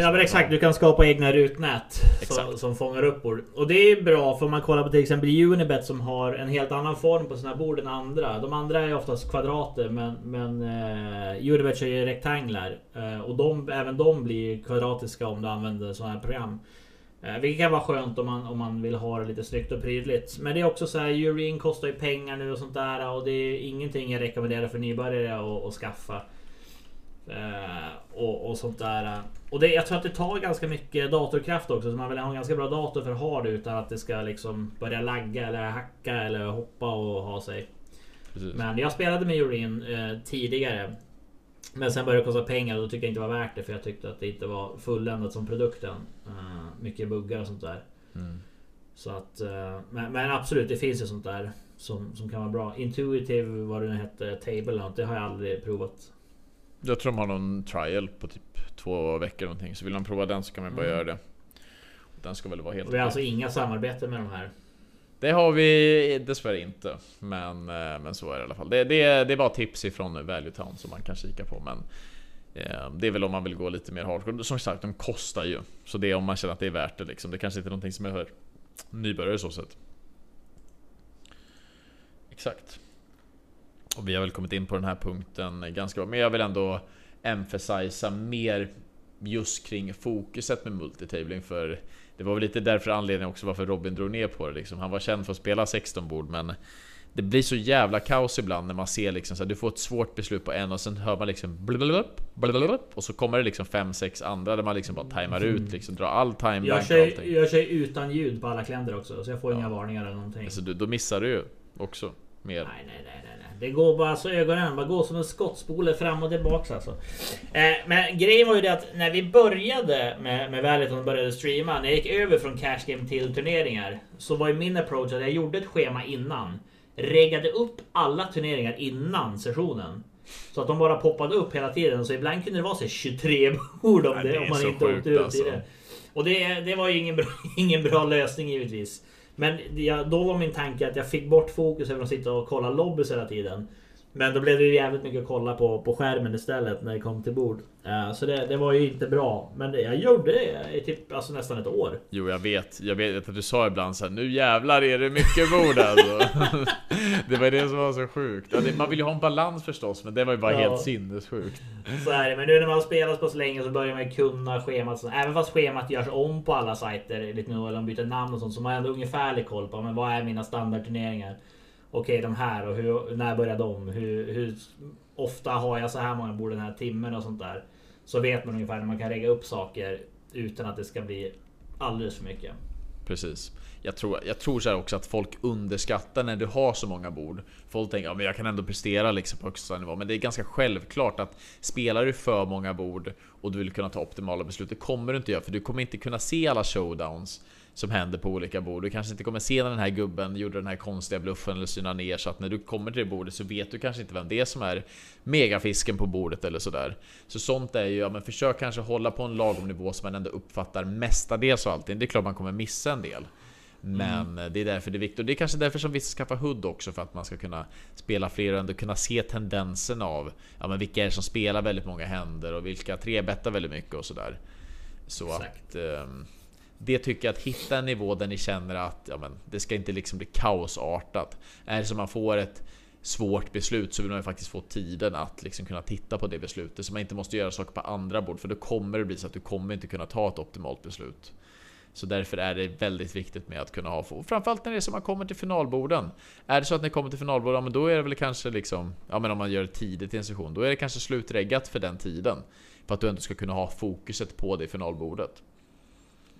Ja men exakt, du kan skapa egna rutnät som, som fånger upp bord. Och det är bra för om man kollar på till exempel Unibet som har en helt annan form på sina bord än andra. De andra är oftast kvadrater men, men uh, Unibet kör ju rektanglar. Eh, och de, även de blir kvadratiska om du använder sådana här program. Uh, vilket kan vara skönt om man, om man vill ha det lite snyggt och prydligt. Men det är också så här, Urin kostar ju pengar nu och sånt där. Och det är ingenting jag rekommenderar för nybörjare att, att skaffa. Eh, och, och sånt där. Och det, jag tror att det tar ganska mycket datorkraft också. Så man vill ha en ganska bra dator för att ha det utan att det ska liksom börja lagga eller hacka eller hoppa och ha sig. Precis. Men jag spelade med Urin eh, tidigare. Men sen började det kosta pengar och då tyckte jag inte det var värt det för jag tyckte att det inte var fulländat som produkten. Eh, mycket buggar och sånt där. Mm. Så att, eh, men, men absolut, det finns ju sånt där som, som kan vara bra. Intuitive, vad det nu hette, Table eller något, det har jag aldrig provat. Jag tror de har någon trial på typ två veckor någonting. Så vill man prova den så kan man bara Mm. göra det. Den ska väl vara helt vi har alltså inga samarbeten med de här. Det har vi dessvärre inte. Men, eh, men så är det i alla fall. Det, det, det är bara tips ifrån Value Town som man kan kika på. Men eh, det är väl om man vill gå lite mer hardcore. Som sagt, de kostar ju. Så det är om man känner att det är värt det liksom. Det kanske inte är någonting som är för nybörjare så sett. Exakt. Och vi har väl kommit in på den här punkten ganska bra. Men jag vill ändå emphasisa mer just kring fokuset med multitabling. För det var väl lite därför anledningen också varför Robin drog ner på det. Liksom. Han var känd för att spela 16 bord men det blir så jävla kaos ibland när man ser liksom så här, du får ett svårt beslut på en och sen hör man liksom blablabla, blablabla, och så kommer det liksom 5-6 andra där man liksom bara tajmar ut liksom drar all timebank Jag kör, jag kör utan ljud på alla kländer också så jag får Ja. inga varningar eller någonting. Alltså, du, då missar du ju också mer. Nej, nej, nej, nej, nej. Det går bara så ögonen bara går som en skottspole fram och tillbaks alltså. Eh, men grejen var ju det att när vi började med, med Valiton och började streama, när jag gick över från cash game till turneringar, så var ju min approach att jag gjorde ett schema innan. Reggade upp alla turneringar innan sessionen. Så att de bara poppade upp hela tiden. Så ibland kunde det vara så 23 bord om, det, om man inte åkte ut alltså. i det. Och det, det var ju ingen bra, [laughs] ingen bra lösning givetvis. Men jag, då var min tanke att jag fick bort fokus över att sitta och kolla lobbys hela tiden. Men då blev det ju jävligt mycket att kolla på, på skärmen istället när det kom till bord. Eh, så det, det var ju inte bra. Men det, jag gjorde det i typ alltså nästan ett år. Jo jag vet, jag vet att du sa ibland så här, nu jävlar är det mycket bord alltså. [laughs] det var det som var så sjukt. Ja, det, man vill ju ha en balans förstås, men det var ju bara Ja. helt sinnessjukt. Så är det. Men nu när man har spelat på så länge så börjar man ju kunna schemat. Så även fast schemat görs om på alla sajter lite nu eller de byter namn och sånt så man har ändå ungefärlig koll på men vad är mina standardturneringar. Okej, de här och hur, när börjar de? Hur, hur ofta har jag så här många bord den här timmen och sånt där. Så vet man ungefär när man kan lägga upp saker utan att det ska bli alldeles för mycket. Precis. Jag tror, jag tror så här också att folk underskattar när du har så många bord. Folk tänker att ja, jag kan ändå prestera liksom på högsta nivå. Men det är ganska självklart att spelar du för många bord och du vill kunna ta optimala beslut, det kommer du inte göra. För du kommer inte kunna se alla showdowns som händer på olika bord. Du kanske inte kommer se när den här gubben gjorde den här konstiga bluffen eller syna ner. Så att när du kommer till det bordet så vet du kanske inte vem det är som är megafisken på bordet eller sådär. Så sånt är ju, ja men försök kanske hålla på en lagom nivå som man ändå uppfattar mestadels och allting. Det är klart man kommer missa en del. Men det är därför det är viktigt. Och det är kanske därför som vissa skaffar HUD också. För att man ska kunna spela fler och ändå kunna se tendensen av ja, men vilka är det som spelar väldigt många händer och vilka trebettar väldigt mycket och sådär. Så Exakt. att ehm, det tycker jag att hitta en nivå där ni känner att ja, men, det ska inte liksom bli kaosartat. Är det så man får ett svårt beslut så vill man ju faktiskt få tiden att liksom kunna titta på det beslutet. Så man inte måste göra saker på andra bord. För då kommer det bli så att du kommer inte kunna ta ett optimalt beslut. Så därför är det väldigt viktigt med att kunna ha få. Framförallt när det är så man kommer till finalborden. Är det så att ni kommer till finalborden, ja, men då är det väl kanske liksom... Ja men om man gör det tidigt i en session, då är det kanske slutreggat för den tiden. För att du ändå ska kunna ha fokuset på det finalbordet.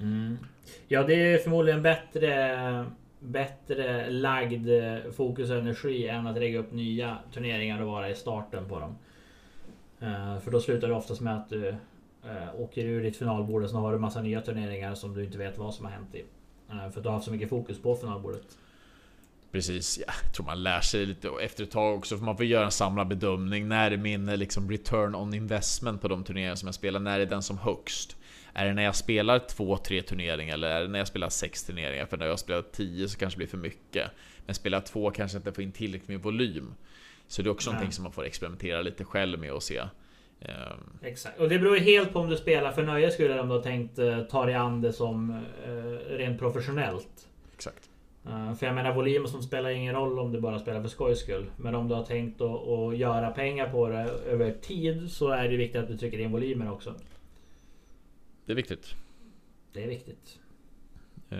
Mm. Ja, det är förmodligen bättre bättre lagd fokus och energi än att lägga upp nya turneringar och vara i starten på dem. Eh, För då slutar det oftast med att du eh, åker ur ditt finalbord och så har du massa nya turneringar som du inte vet vad som har hänt i. Eh, För att du har haft så mycket fokus på finalbordet. Precis, ja, jag tror man lär sig lite efter ett tag också för man får göra en samlad bedömning. När är min liksom return on investment på de turneringar som jag spelar? När är den som högst? Är det när jag spelar två, tre turneringar eller är det när jag spelar sex turneringar? För när jag spelar tio så kanske det blir för mycket. Men spelar två kanske inte får in tillräckligt med volym. Så det är också Nej. någonting som man får experimentera lite själv med och se. Ehm, Exakt. Och det beror ju helt på om du spelar för nöjes skull eller om du har tänkt eh, ta dig an det som eh, rent professionellt. exakt. Eh, För jag menar volymen som spelar ingen roll om du bara spelar för skojs skull. Men om du har tänkt att, att göra pengar på det över tid så är det viktigt att du trycker in volymer också. Det är viktigt. Det är viktigt. Eh,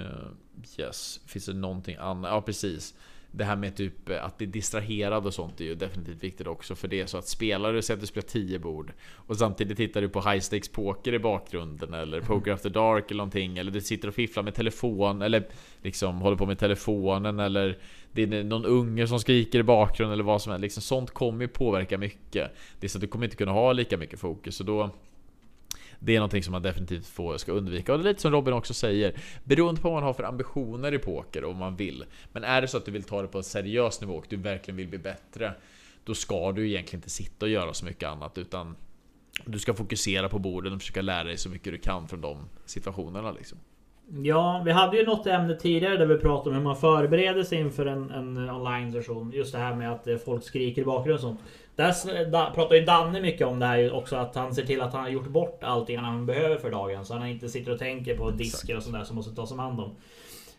yes, finns det någonting annat? Ja precis. det här med typ att bli distraherad och sånt är ju definitivt viktigt också för det är så att spelar du, säg att du spelar 10 bord och samtidigt tittar du på high stakes poker i bakgrunden eller poker after dark eller någonting eller du sitter och fifflar med telefon eller liksom håller på med telefonen eller det är någon unge som skriker i bakgrunden eller vad som helst. Liksom, sånt kommer ju påverka mycket. Det är så att du kommer inte kunna ha lika mycket fokus så då det är någonting som man definitivt får, ska undvika. Och det är lite som Robin också säger. Beroende på vad man har för ambitioner i poker och vad man vill. Men är det så att du vill ta det på en seriös nivå och du verkligen vill bli bättre. Då ska du egentligen inte sitta och göra så mycket annat utan du ska fokusera på borden och försöka lära dig så mycket du kan från de situationerna liksom. Ja, vi hade ju något ämne tidigare där vi pratade om hur man förbereder sig inför en, en online session. Just det här med att eh, folk skriker i bakgrunden och sånt. Där pratar ju Danne mycket om det här också att han ser till att han har gjort bort allting han behöver för dagen. Så han inte sitter och tänker på disker och sånt där som måste tas om hand om.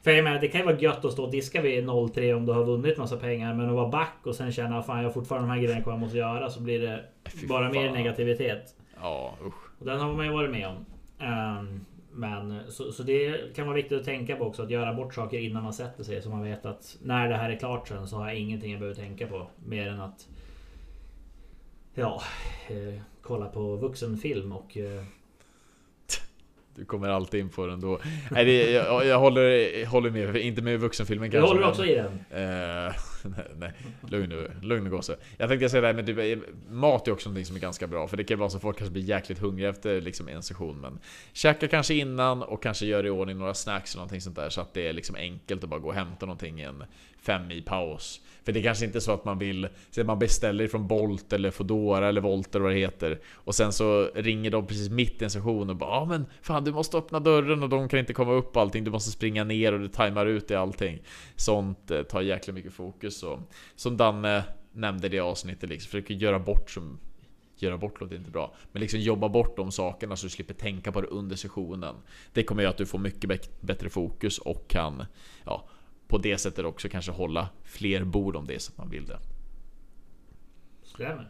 För jag menar, det kan ju vara gött att stå och diska vid 0-3 om du har vunnit massa pengar. Men att vara back och sen känna fan jag har fortfarande de här grejerna kvar jag måste göra. Så blir det Fy bara fan. mer negativitet. Ja usch. Och den har man ju varit med om. Um, men så, så, det kan vara viktigt att tänka på också. Att göra bort saker innan man sätter sig. Så man vet att när det här är klart sen så har jag ingenting jag behöver tänka på. Mer än att ja, eh, kolla på vuxenfilm och eh, du kommer alltid in på den då. Nej, det, jag, jag håller, håller med, inte med vuxenfilmen kanske. Du håller också i den? Eh, [laughs] nej, nej, lugn nu, lugn nu gosse. Jag tänkte säga det här med typ, mat är också någonting som är ganska bra. För det kan vara så att folk kanske blir jäkligt hungriga efter liksom en session. Men käka kanske innan och kanske gör i ordning några snacks eller någonting sånt där. Så att det är liksom enkelt att bara gå och hämta någonting i en fem i paus. För det är kanske inte är så att man vill, så att man beställer ifrån Bolt eller Foodora eller Volter vad det heter. Och sen så ringer de precis mitt i en session och bara ja ah, men fan du måste öppna dörren och de kan inte komma upp allting. Du måste springa ner och du tajmar ut i allting. Sånt eh, tar jäkla mycket fokus. Och, som Danne nämnde i det avsnittet liksom, försöker göra bort som Göra bort låter inte bra. Men liksom jobba bort de sakerna så du slipper tänka på det under sessionen. Det kommer göra att du får mycket bättre fokus och kan ja, på det sättet också kanske hålla fler bord om det är så att man vill det. Stämmer.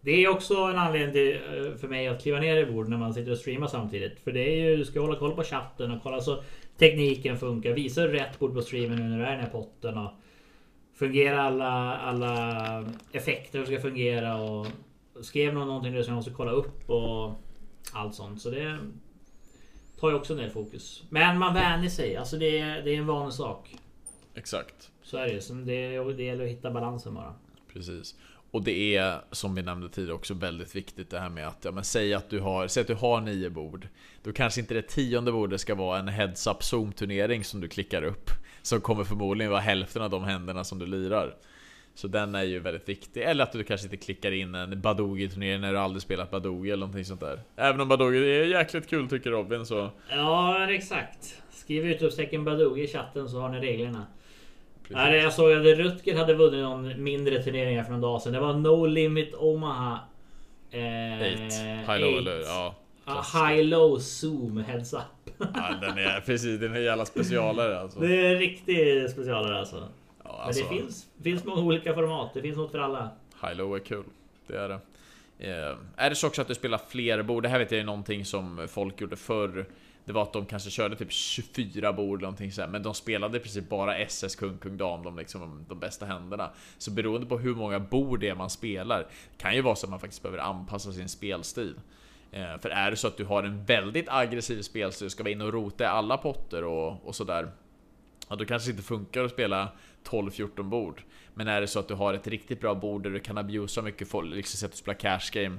Det är också en anledning till, eh, för mig att kliva ner i bord när man sitter och streamar samtidigt. För det är ju, du ska hålla koll på chatten och kolla så tekniken funkar. Visa rätt bord på streamen nu när du är i potten. Och fungerar alla, alla effekter ska fungera. Och skrev någon någonting som jag måste kolla upp och allt sånt. Så det tar ju också ner fokus. Men man vänjer sig. Alltså det är, det är en vanlig sak. Exakt. Så är det. Så det, det gäller att hitta balansen bara. Precis. Och det är som vi nämnde tidigare också väldigt viktigt det här med att ja, men säg att du har säg att du har nio bord. Då kanske inte det tionde bordet ska vara en heads up zoom turnering som du klickar upp. Som kommer förmodligen vara hälften av de händerna som du lirar. Så den är ju väldigt viktig. Eller att du kanske inte klickar in en Badoogie-turnering när du aldrig spelat Badoogie eller någonting sånt där. Även om Badoogie är jäkligt kul tycker Robin så... Ja, exakt. Skriv utropstecken Badoogie i chatten så har ni reglerna. Nej, jag såg att Rutger hade vunnit någon mindre turnering för någon dag sedan. Det var No Limit Omaha. Eh, High low eller ja. high low zoom heads up. ja, den är precis, den är jävla specialare alltså. Det är en riktig specialare alltså. Ja, alltså. Men det alltså- finns, finns många olika format. Det finns något för alla. High low är kul. Det är det. Eh, är det så också att du spelar fler bord? Det här vet jag är någonting som folk gjorde förr. Det var att de kanske körde typ 24 bord eller någonting sådär, men de spelade precis bara SS, kung, kung, dam, de, liksom, de bästa händerna. Så beroende på hur många bord det är man spelar, kan ju vara så att man faktiskt behöver anpassa sin spelstil. Eh, för är det så att du har en väldigt aggressiv spelstil, ska vara inne och rota i alla potter och, och sådär. Ja, då kanske det inte funkar att spela 12-14 bord. Men är det så att du har ett riktigt bra bord där du kan abusa mycket folk, liksom sätt att spela cash game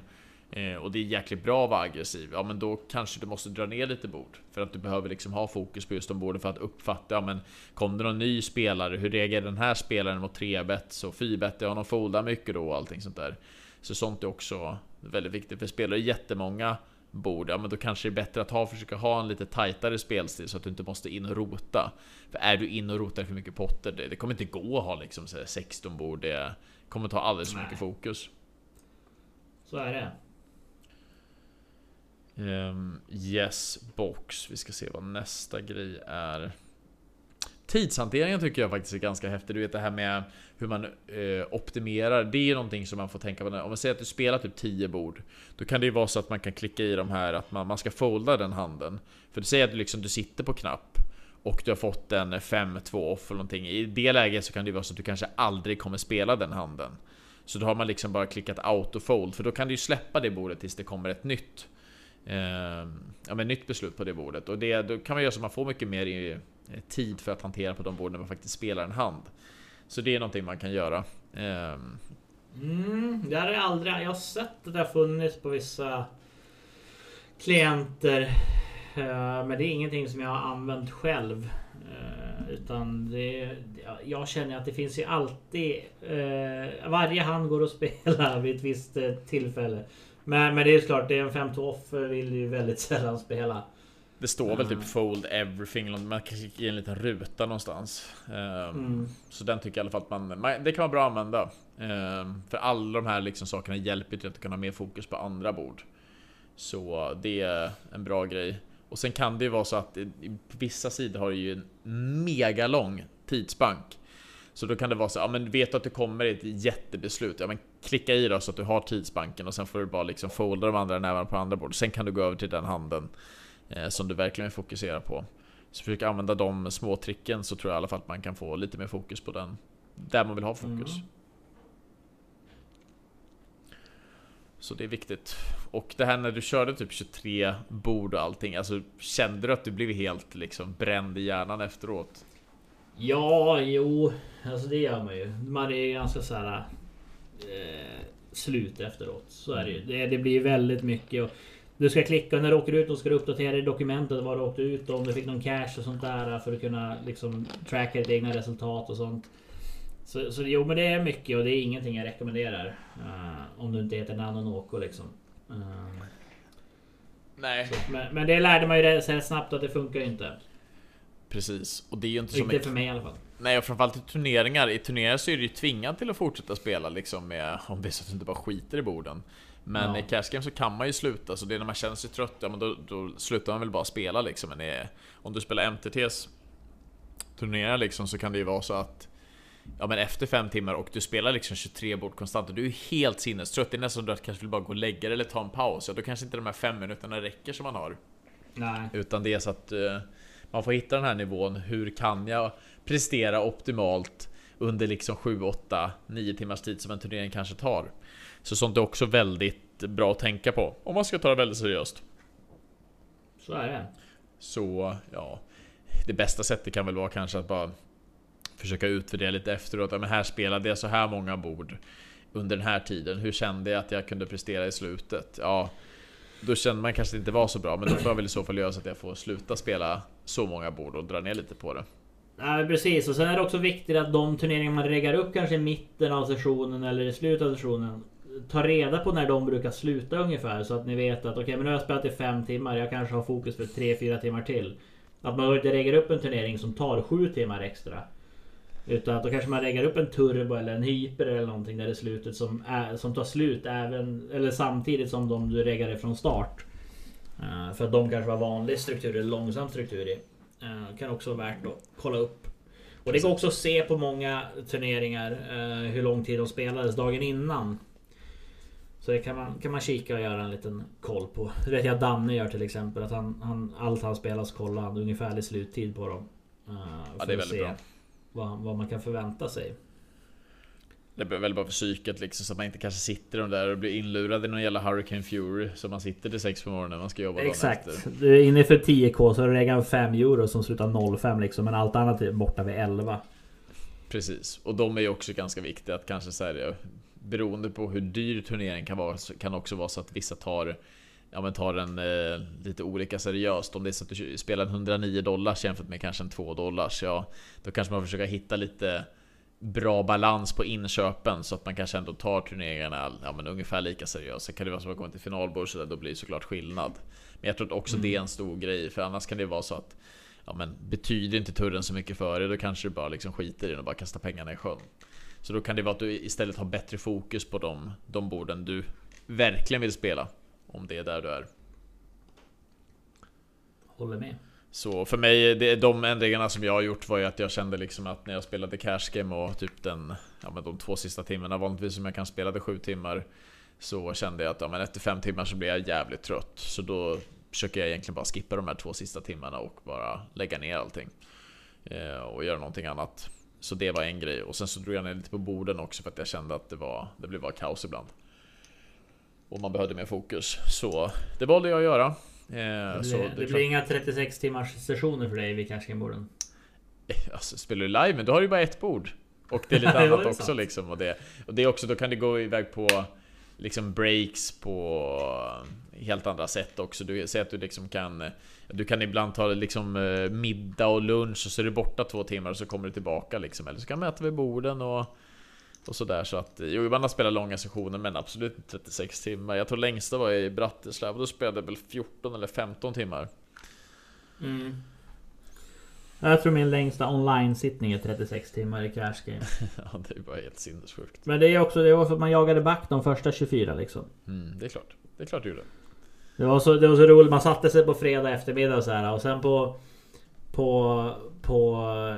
eh, och det är jäkligt bra att vara aggressiv, ja men då kanske du måste dra ner lite bord. För att du behöver liksom ha fokus på just de borden för att uppfatta, ja men kom det någon ny spelare, hur reagerar den här spelaren mot 3-bet? Så 4-bet, har någon foldar mycket då och allting sånt där. Så sånt är också väldigt viktigt, för spelare jättemånga bord, ja men då kanske det är bättre att ha, försöka ha en lite tajtare spelstil så att du inte måste in och rota. För är du in och rotar för mycket potter, det, det kommer inte gå att ha liksom 16 bord, det kommer ta alldeles för mycket fokus. Så är det. Um, yes box, vi ska se vad nästa grej är. Tidshanteringen tycker jag faktiskt är ganska häftig. Du vet det här med hur man eh, optimerar. Det är någonting som man får tänka på. Om man säger att du spelar typ 10 bord. Då kan det ju vara så att man kan klicka i de här att man, man ska folda den handen. För du säger att du, liksom, du sitter på knapp. och du har fått en 5-2 off eller någonting. I det läget så kan det vara så att du kanske aldrig kommer spela den handen. Så då har man liksom bara klickat autofold för då kan du ju släppa det bordet tills det kommer ett nytt eh, ja, men nytt beslut på det bordet och det då kan man göra så att man får mycket mer i, Eh, tid för att hantera på de borden när man faktiskt spelar en hand. Så det är någonting man kan göra. Ehm. Mm, det har jag aldrig... Jag har sett att det har funnits på vissa klienter. Eh, men det är ingenting som jag har använt själv. Eh, utan det... Jag känner att det finns ju alltid... Varje hand går att spela [laughs] vid ett visst tillfälle. Men, men det är ju klart, det är en 5 off vill ju väldigt sällan spela. Det står väl Mm. typ fold everything, man kan klicka i en liten ruta någonstans. Ehm, Mm. Så den tycker jag i alla fall att man, man det kan vara bra att använda. Ehm, För alla de här liksom sakerna hjälper till att kunna ha mer fokus på andra bord. Så det är en bra grej. Och sen kan det ju vara så att i- i- på vissa sidor har det ju en mega lång tidsbank. Så då kan det vara så, ja men vet du att det kommer ett jättebeslut, ja men klicka i då så att du har tidsbanken och sen får du bara liksom folda de andra nävarna på andra bord. Sen kan du gå över till den handen som du verkligen vill fokusera på. Så försök använda de små tricken så tror jag i alla fall att man kan få lite mer fokus på den. Där man vill ha fokus. Mm. Så det är viktigt. Och det här när du körde typ 23 bord och allting, alltså kände du att du blev helt liksom bränd i hjärnan efteråt? Ja, jo. Alltså det gör man ju. Man är ganska så här... Eh, slut efteråt. Så är det ju. Det, det blir väldigt mycket. Och du ska klicka när du åker ut och ska du uppdatera i dokumentet var du åkte ut och om du fick någon cash och sånt där för att kunna liksom tracka ditt egna resultat och sånt. Så, så jo men det är mycket och det är ingenting jag rekommenderar. eh, om du inte heter Nanonoko liksom. Eh, Nej. så, men, men det lärde man ju rätt snabbt att det funkar ju inte. Precis. Och det är ju inte som Inte i, för mig i alla fall. Nej, och framförallt i turneringar. I turneringar så är du ju tvingad till att fortsätta spela liksom med, om det är så att du inte bara skiter i borden. Men Ja. i cash game så kan man ju sluta, så det är när man känner sig trött, ja men då, då slutar man väl bara spela liksom. Men det, om du spelar MTTs turneringar liksom så kan det ju vara så att Ja men efter fem timmar och du spelar liksom 23 bord konstant och du är helt sinnestrött. Det är nästan så att du kanske vill bara gå och lägga dig eller ta en paus. Ja då kanske inte de här fem minuterna räcker som man har. Nej. Utan det är så att eh, man får hitta den här nivån. Hur kan jag prestera optimalt under liksom 7, 8, 9 timmars tid som en turnering kanske tar. Så sånt är också väldigt bra att tänka på om man ska ta det väldigt seriöst. Så är det. Så ja, det bästa sättet kan väl vara kanske att bara försöka utvärdera lite efteråt. Ja, men här spelade jag så här många bord under den här tiden. Hur kände jag att jag kunde prestera i slutet? Ja, då kände man kanske inte var så bra, men då får jag väl i så fall göra så att jag får sluta spela så många bord och dra ner lite på det. Ja, precis. Och sen är det också viktigt att de turneringar man reggar upp kanske i mitten av sessionen eller i slutet av sessionen. Ta reda på när de brukar sluta ungefär så att ni vet att okej, men nu har jag spelat i fem timmar. Jag kanske har fokus för 3-4 timmar till. Att man inte reggar upp en turnering som tar sju timmar extra. Utan att då kanske man reggar upp en turbo eller en hyper eller någonting där i slutet som, är, som tar slut även eller samtidigt som de du reggade från start. Uh, för att de kanske var vanlig struktur eller långsam struktur i. Uh, kan också vara värt att kolla upp. Och det går också att se på många turneringar uh, hur lång tid de spelades dagen innan. Så det kan man, kan man kika och göra en liten koll på. [laughs] Det vet jag Danne gör till exempel. Att han, han, allt han spelar så kollar han ungefärlig sluttid på dem. Eh, Ja, det är att väldigt bra. Vad, vad man kan förvänta sig. Det är väl bara för psyket liksom, så att man inte kanske sitter där och blir inlurad i någon jävla Hurricane Fury. Så man sitter till sex på morgonen när man ska jobba Exakt. efter. Du är inne för 10k så reggar han 5 euro som slutar 0,5 liksom. Men allt annat är borta vid 11. Precis, och de är ju också ganska viktiga att kanske säga Beroende på hur dyr turneringen kan vara så kan också vara så att vissa tar Ja men tar den eh, lite olika seriöst. Om det är så att du spelar en 109 dollars jämfört med kanske en 2 dollars Ja Då kanske man försöker hitta lite Bra balans på inköpen så att man kanske ändå tar turneringarna ja, men ungefär lika seriöst. Sen kan det vara så att man kommer till finalbord så där, då blir det såklart skillnad. Men jag tror att också det är en stor grej för annars kan det vara så att Ja men betyder inte turren så mycket för dig, då kanske du bara liksom skiter i den och bara kastar pengarna i sjön. Så då kan det vara att du istället har bättre fokus på de, de borden du verkligen vill spela. Om det är där du är. Håller med. Så för mig, det, de ändringarna som jag har gjort var ju att jag kände liksom att när jag spelade cash game och typ den, ja men de två sista timmarna, vanligtvis som jag kan spela det sju timmar. Så kände jag att ja, men efter fem timmar så blir jag jävligt trött. Så då försöker jag egentligen bara skippa de här två sista timmarna och bara lägga ner allting. Eh, och göra någonting annat. Så det var en grej. Och sen så drog jag ner lite på borden också för att jag kände att det var Det blev bara kaos ibland. Och man behövde mer fokus. Så det valde jag att göra. Eh, Det, så blir, det blir inga 36 timmars sessioner för dig vid Carskingborden. Alltså, spelar du live, men då har du ju bara ett bord. Och det är lite [laughs] annat det också sant. liksom. Och det, och det är också, då kan det gå iväg på liksom breaks på helt andra sätt också. Du ser att du liksom kan Du kan ibland ta liksom eh, middag och lunch och så är du borta två timmar och så kommer du tillbaka liksom. Eller så kan man äta vid borden och och sådär så att Jo, ibland har jag spelat långa sessioner men absolut inte 36 timmar. Jag tror längsta var i Bratislava. Då spelade jag väl 14 eller 15 timmar. Mm. Jag tror min längsta online-sittning är 36 timmar i Crash Game. [laughs] Ja, det är bara helt sinnessjukt. Men det är också det var för att man jagade back de första 24 liksom. Mm, det är klart. Det är klart du gjorde. Det var, så, det var så roligt, man satte sig på fredag eftermiddag och så här och sen på... På, på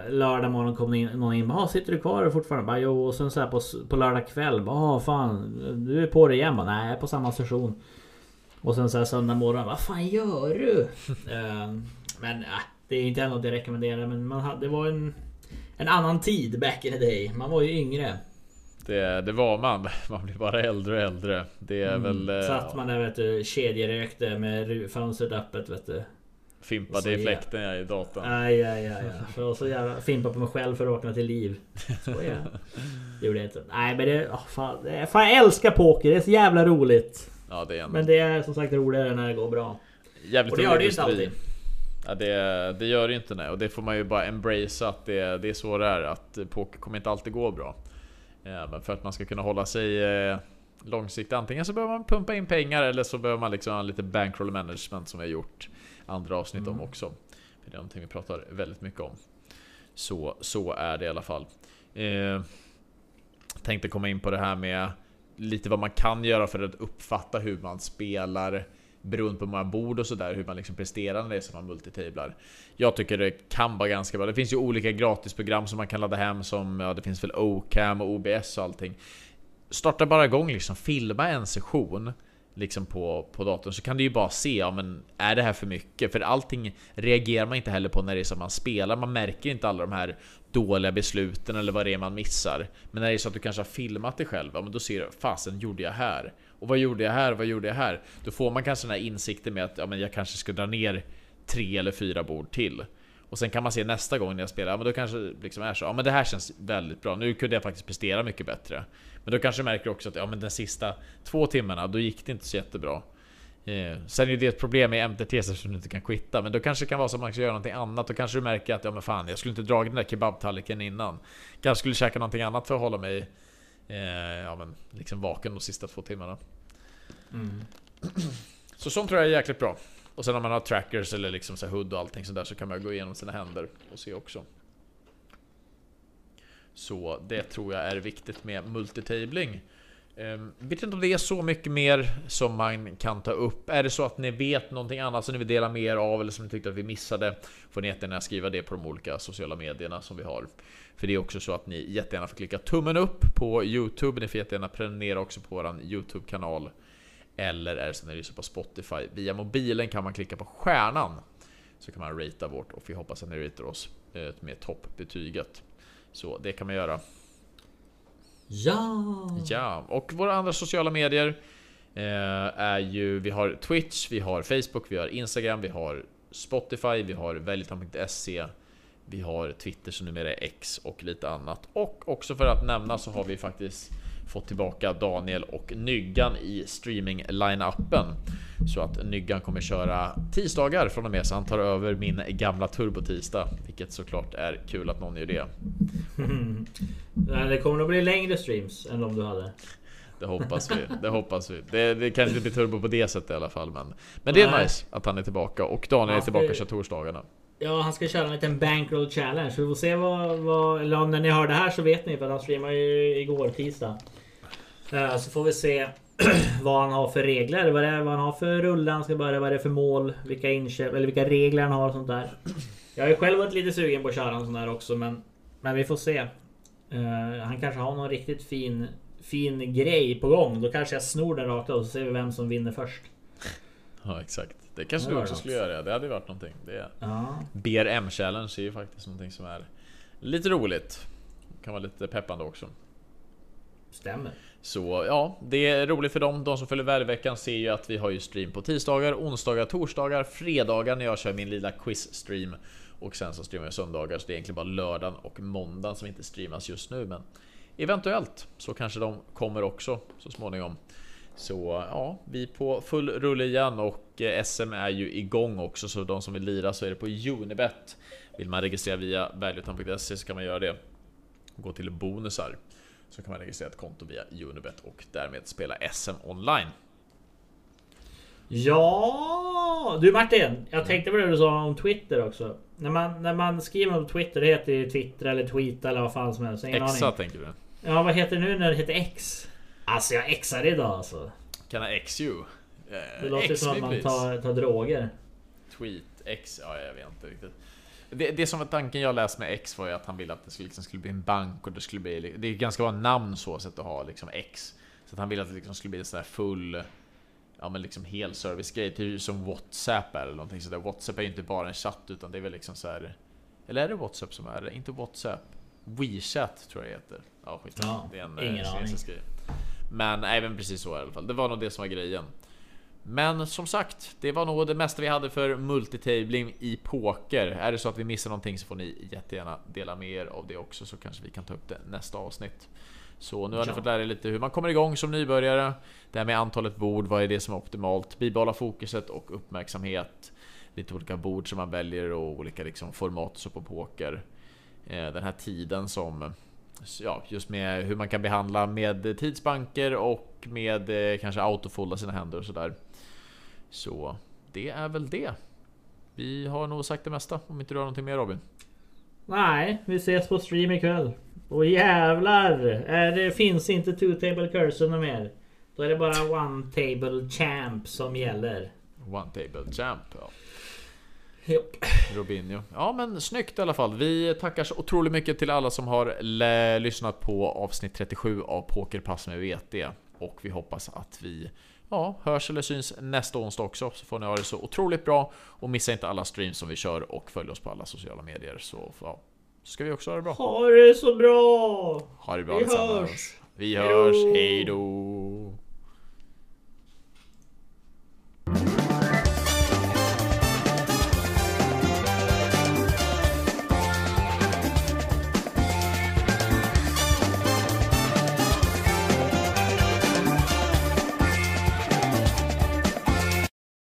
lördag morgon kom in, någon in bara, "Ah, sitter du kvar fortfarande? Bara, jo, och sen så här på, på lördag kväll, bara, "Ah, fan, du är på det igen? Bara, Nej, jag är på samma session. Och sen så här söndag morgon, vad fan gör du? [laughs] Ehm, men äh, det är inte något jag rekommenderar, men man hade, det var en, en annan tid back in the day. Man var ju yngre. Det, det var man. [laughs] Man blir bara äldre och äldre. Det är väl... eh, Satt man där vet du, kedjerökte med fönstret öppet vet du. Fimpade i fläkten jag i datorn. Aj, aj, aj, aj. Jag var så jävla fimpa på mig själv för att vakna till liv. Skojar. Det [laughs] gjorde jag inte. Nej men det... Oh, fan, det fan jag älskar poker. Det är så jävla roligt. Ja, det är en Men det är som sagt roligare när det går bra. jävligt Och det gör det ju inte alltid. Ja, det, det gör det ju inte nej. Och det får man ju bara embracea att det, det är så det är. Att poker kommer inte alltid gå bra. Ja, men för att man ska kunna hålla sig eh, långsiktigt. Antingen så behöver man pumpa in pengar eller så behöver man liksom ha lite bankroll management som vi har gjort andra avsnitt om Mm. också. För det är någonting vi pratar väldigt mycket om. Så, så är det i alla fall. Eh, tänkte komma in på det här med lite vad man kan göra för att uppfatta hur man spelar beroende på hur många bord och sådär, hur man liksom presterar när det är så man multitablar. Jag tycker det kan vara ganska bra. Det finns ju olika gratisprogram som man kan ladda hem som, ja det finns väl Ocam och OBS och allting. Starta bara igång liksom, filma en session liksom på, på datorn så kan du ju bara se, ja men är det här för mycket? För allting reagerar man inte heller på när det är som man spelar. Man märker inte alla de här dåliga besluten eller vad det är man missar. Men när det är så att du kanske har filmat dig själv, ja men då ser du, fasen gjorde jag här? Och vad gjorde jag här? Vad gjorde jag här? Då får man kanske den här insikten med att ja, men jag kanske ska dra ner tre eller fyra bord till. Och sen kan man se nästa gång när jag spelar, ja, men då kanske det liksom är så, ja men det här känns väldigt bra, nu kunde jag faktiskt prestera mycket bättre. Men då kanske du märker också att ja men de sista två timmarna, då gick det inte så jättebra. Eh, sen är ju det ett problem med MTT som du inte kan quitta, men då kanske det kan vara så att man ska göra någonting annat. Då kanske du märker att ja men fan, jag skulle inte dragit den där kebabtallriken innan. Kanske skulle käka någonting annat för att hålla mig eh, ja, men, liksom vaken de sista två timmarna. Mm. [clears throat] Så sånt tror jag är jäkligt bra. Och sen om man har trackers eller liksom så HUD och allting sådär så kan man gå igenom sina händer och se också. Så det tror jag är viktigt med multitabling. Ehm, vet inte om det är så mycket mer som man kan ta upp. Är det så att ni vet någonting annat som ni vill dela mer av eller som ni tyckte att vi missade får ni jättegärna skriva det på de olika sociala medierna som vi har. För det är också så att ni jättegärna får klicka tummen upp på Youtube. Ni får jättegärna prenumerera också på våran Youtube-kanal. Eller är det så när ni lyssnar på Spotify via mobilen kan man klicka på stjärnan. Så kan man ratea vårt och vi hoppas att ni ratear oss eh, med toppbetyget. Så det kan man göra. Ja! Ja, och våra andra sociala medier eh, är ju, vi har Twitch, vi har Facebook, vi har Instagram, vi har Spotify, vi har väljutan.se Vi har Twitter som numera är X och lite annat. Och också för att nämna så har vi faktiskt fått tillbaka Daniel och Nyggan i streaming-line-appen. Så att Nyggan kommer köra tisdagar från och med så han tar över min gamla turbo-tisdag. Vilket såklart är kul att någon gör det. [laughs] Det kommer nog bli längre streams än de du hade. Det hoppas vi. Det hoppas vi. Det, det kanske inte blir turbo på det sättet i alla fall. Men, men det är Nej. nice att han är tillbaka. Och Daniel är tillbaka ju- kör torsdagarna. Ja, han ska köra en liten bankroll challenge. Vi får se vad, vad... Eller om när ni hör det här så vet ni för att han streamade ju igår tisdag. Uh, Så får vi se [clears throat] vad han har för regler. Vad, det är, vad han har för rulle han ska börja. Vad det är för mål. Vilka inköp eller vilka regler han har och sånt där. Jag har ju själv varit lite sugen på att köra en sån där också men... Men vi får se. Uh, han kanske har någon riktigt fin... Fin grej på gång. Då kanske jag snor den rakt av så ser vi vem som vinner först. Ja exakt. Det kanske Det du också något. skulle göra. Det hade ju varit någonting. Det Ja. BRM challenge är ju faktiskt någonting som är lite roligt. Kan vara lite peppande också. Stämmer. Så ja, det är roligt för dem. De som följer väderveckan ser ju att vi har ju stream på tisdagar, onsdagar, torsdagar, fredagar när jag kör min lilla quiz-stream. Och sen så streamar jag söndagar, så det är egentligen bara lördagen och måndagen som inte streamas just nu. Men eventuellt så kanske de kommer också så småningom. Så ja, vi är på full rulle igen och eh, SM är ju igång också så de som vill lira så är det på Unibet. Vill man registrera via valueton.se så kan man göra det. Gå till bonusar så kan man registrera ett konto via Unibet och därmed spela SM online. Ja, du Martin. Jag tänkte på det du sa om Twitter också. När man, när man skriver om Twitter, det heter ju Twitter eller Tweeta eller vad fan som helst. Ingen Exa aning. tänker du? Ja, vad heter det nu när det heter X? Alltså jag exar idag alltså. Kan ha XU? Det låter som att man tar, tar droger. Tweet X, ja jag vet inte riktigt. Det, det som var tanken jag läste med X var ju att han ville att det skulle, liksom, skulle bli en bank och det skulle bli... Det är ganska bra namn så sätt att ha liksom X. Så att han ville att det liksom skulle bli en sån här full... Ja men liksom hel service grej, typ som WhatsApp är eller någonting sådär. WhatsApp är ju inte bara en chatt utan det är väl liksom så här. Eller är det WhatsApp som är det? Inte WhatsApp? WeChat tror jag det heter. Ja skit Ja, Det är en eh, kinesisk grej. Men även precis så i alla fall. Det var nog det som var grejen. Men som sagt, det var nog det mesta vi hade för multitabling i poker. Är det så att vi missar någonting så får ni jättegärna dela med er av det också så kanske vi kan ta upp det nästa avsnitt. Så nu har ni Ja. fått lära er lite hur man kommer igång som nybörjare. Det här med antalet bord, vad är det som är optimalt? Bibehålla fokuset och uppmärksamhet. Lite olika bord som man väljer och olika liksom format så på poker. Eh, Den här tiden som Ja, just med hur man kan behandla med tidsbanker och med eh, kanske autofolda sina händer och sådär. Så det är väl det. Vi har nog sagt det mesta om inte du har någonting mer Robin. Nej, vi ses på stream ikväll. Och jävlar! Är det finns inte two table curse något mer. Då är det bara one table champ som gäller. One table champ. Ja. Japp. Robinho. Ja men snyggt i alla fall. Vi tackar så otroligt mycket till alla som har lyssnat på avsnitt 37 av Pokerpass med VT. Och vi hoppas att vi ja, hörs eller syns nästa onsdag också. Så får ni ha det så otroligt bra. Och missa inte alla streams som vi kör och följ oss på alla sociala medier. Så ja, ska vi också ha det bra. Ha det så bra! Ha det bra Vi allesammans. hörs! Vi hörs, hejdå! hejdå.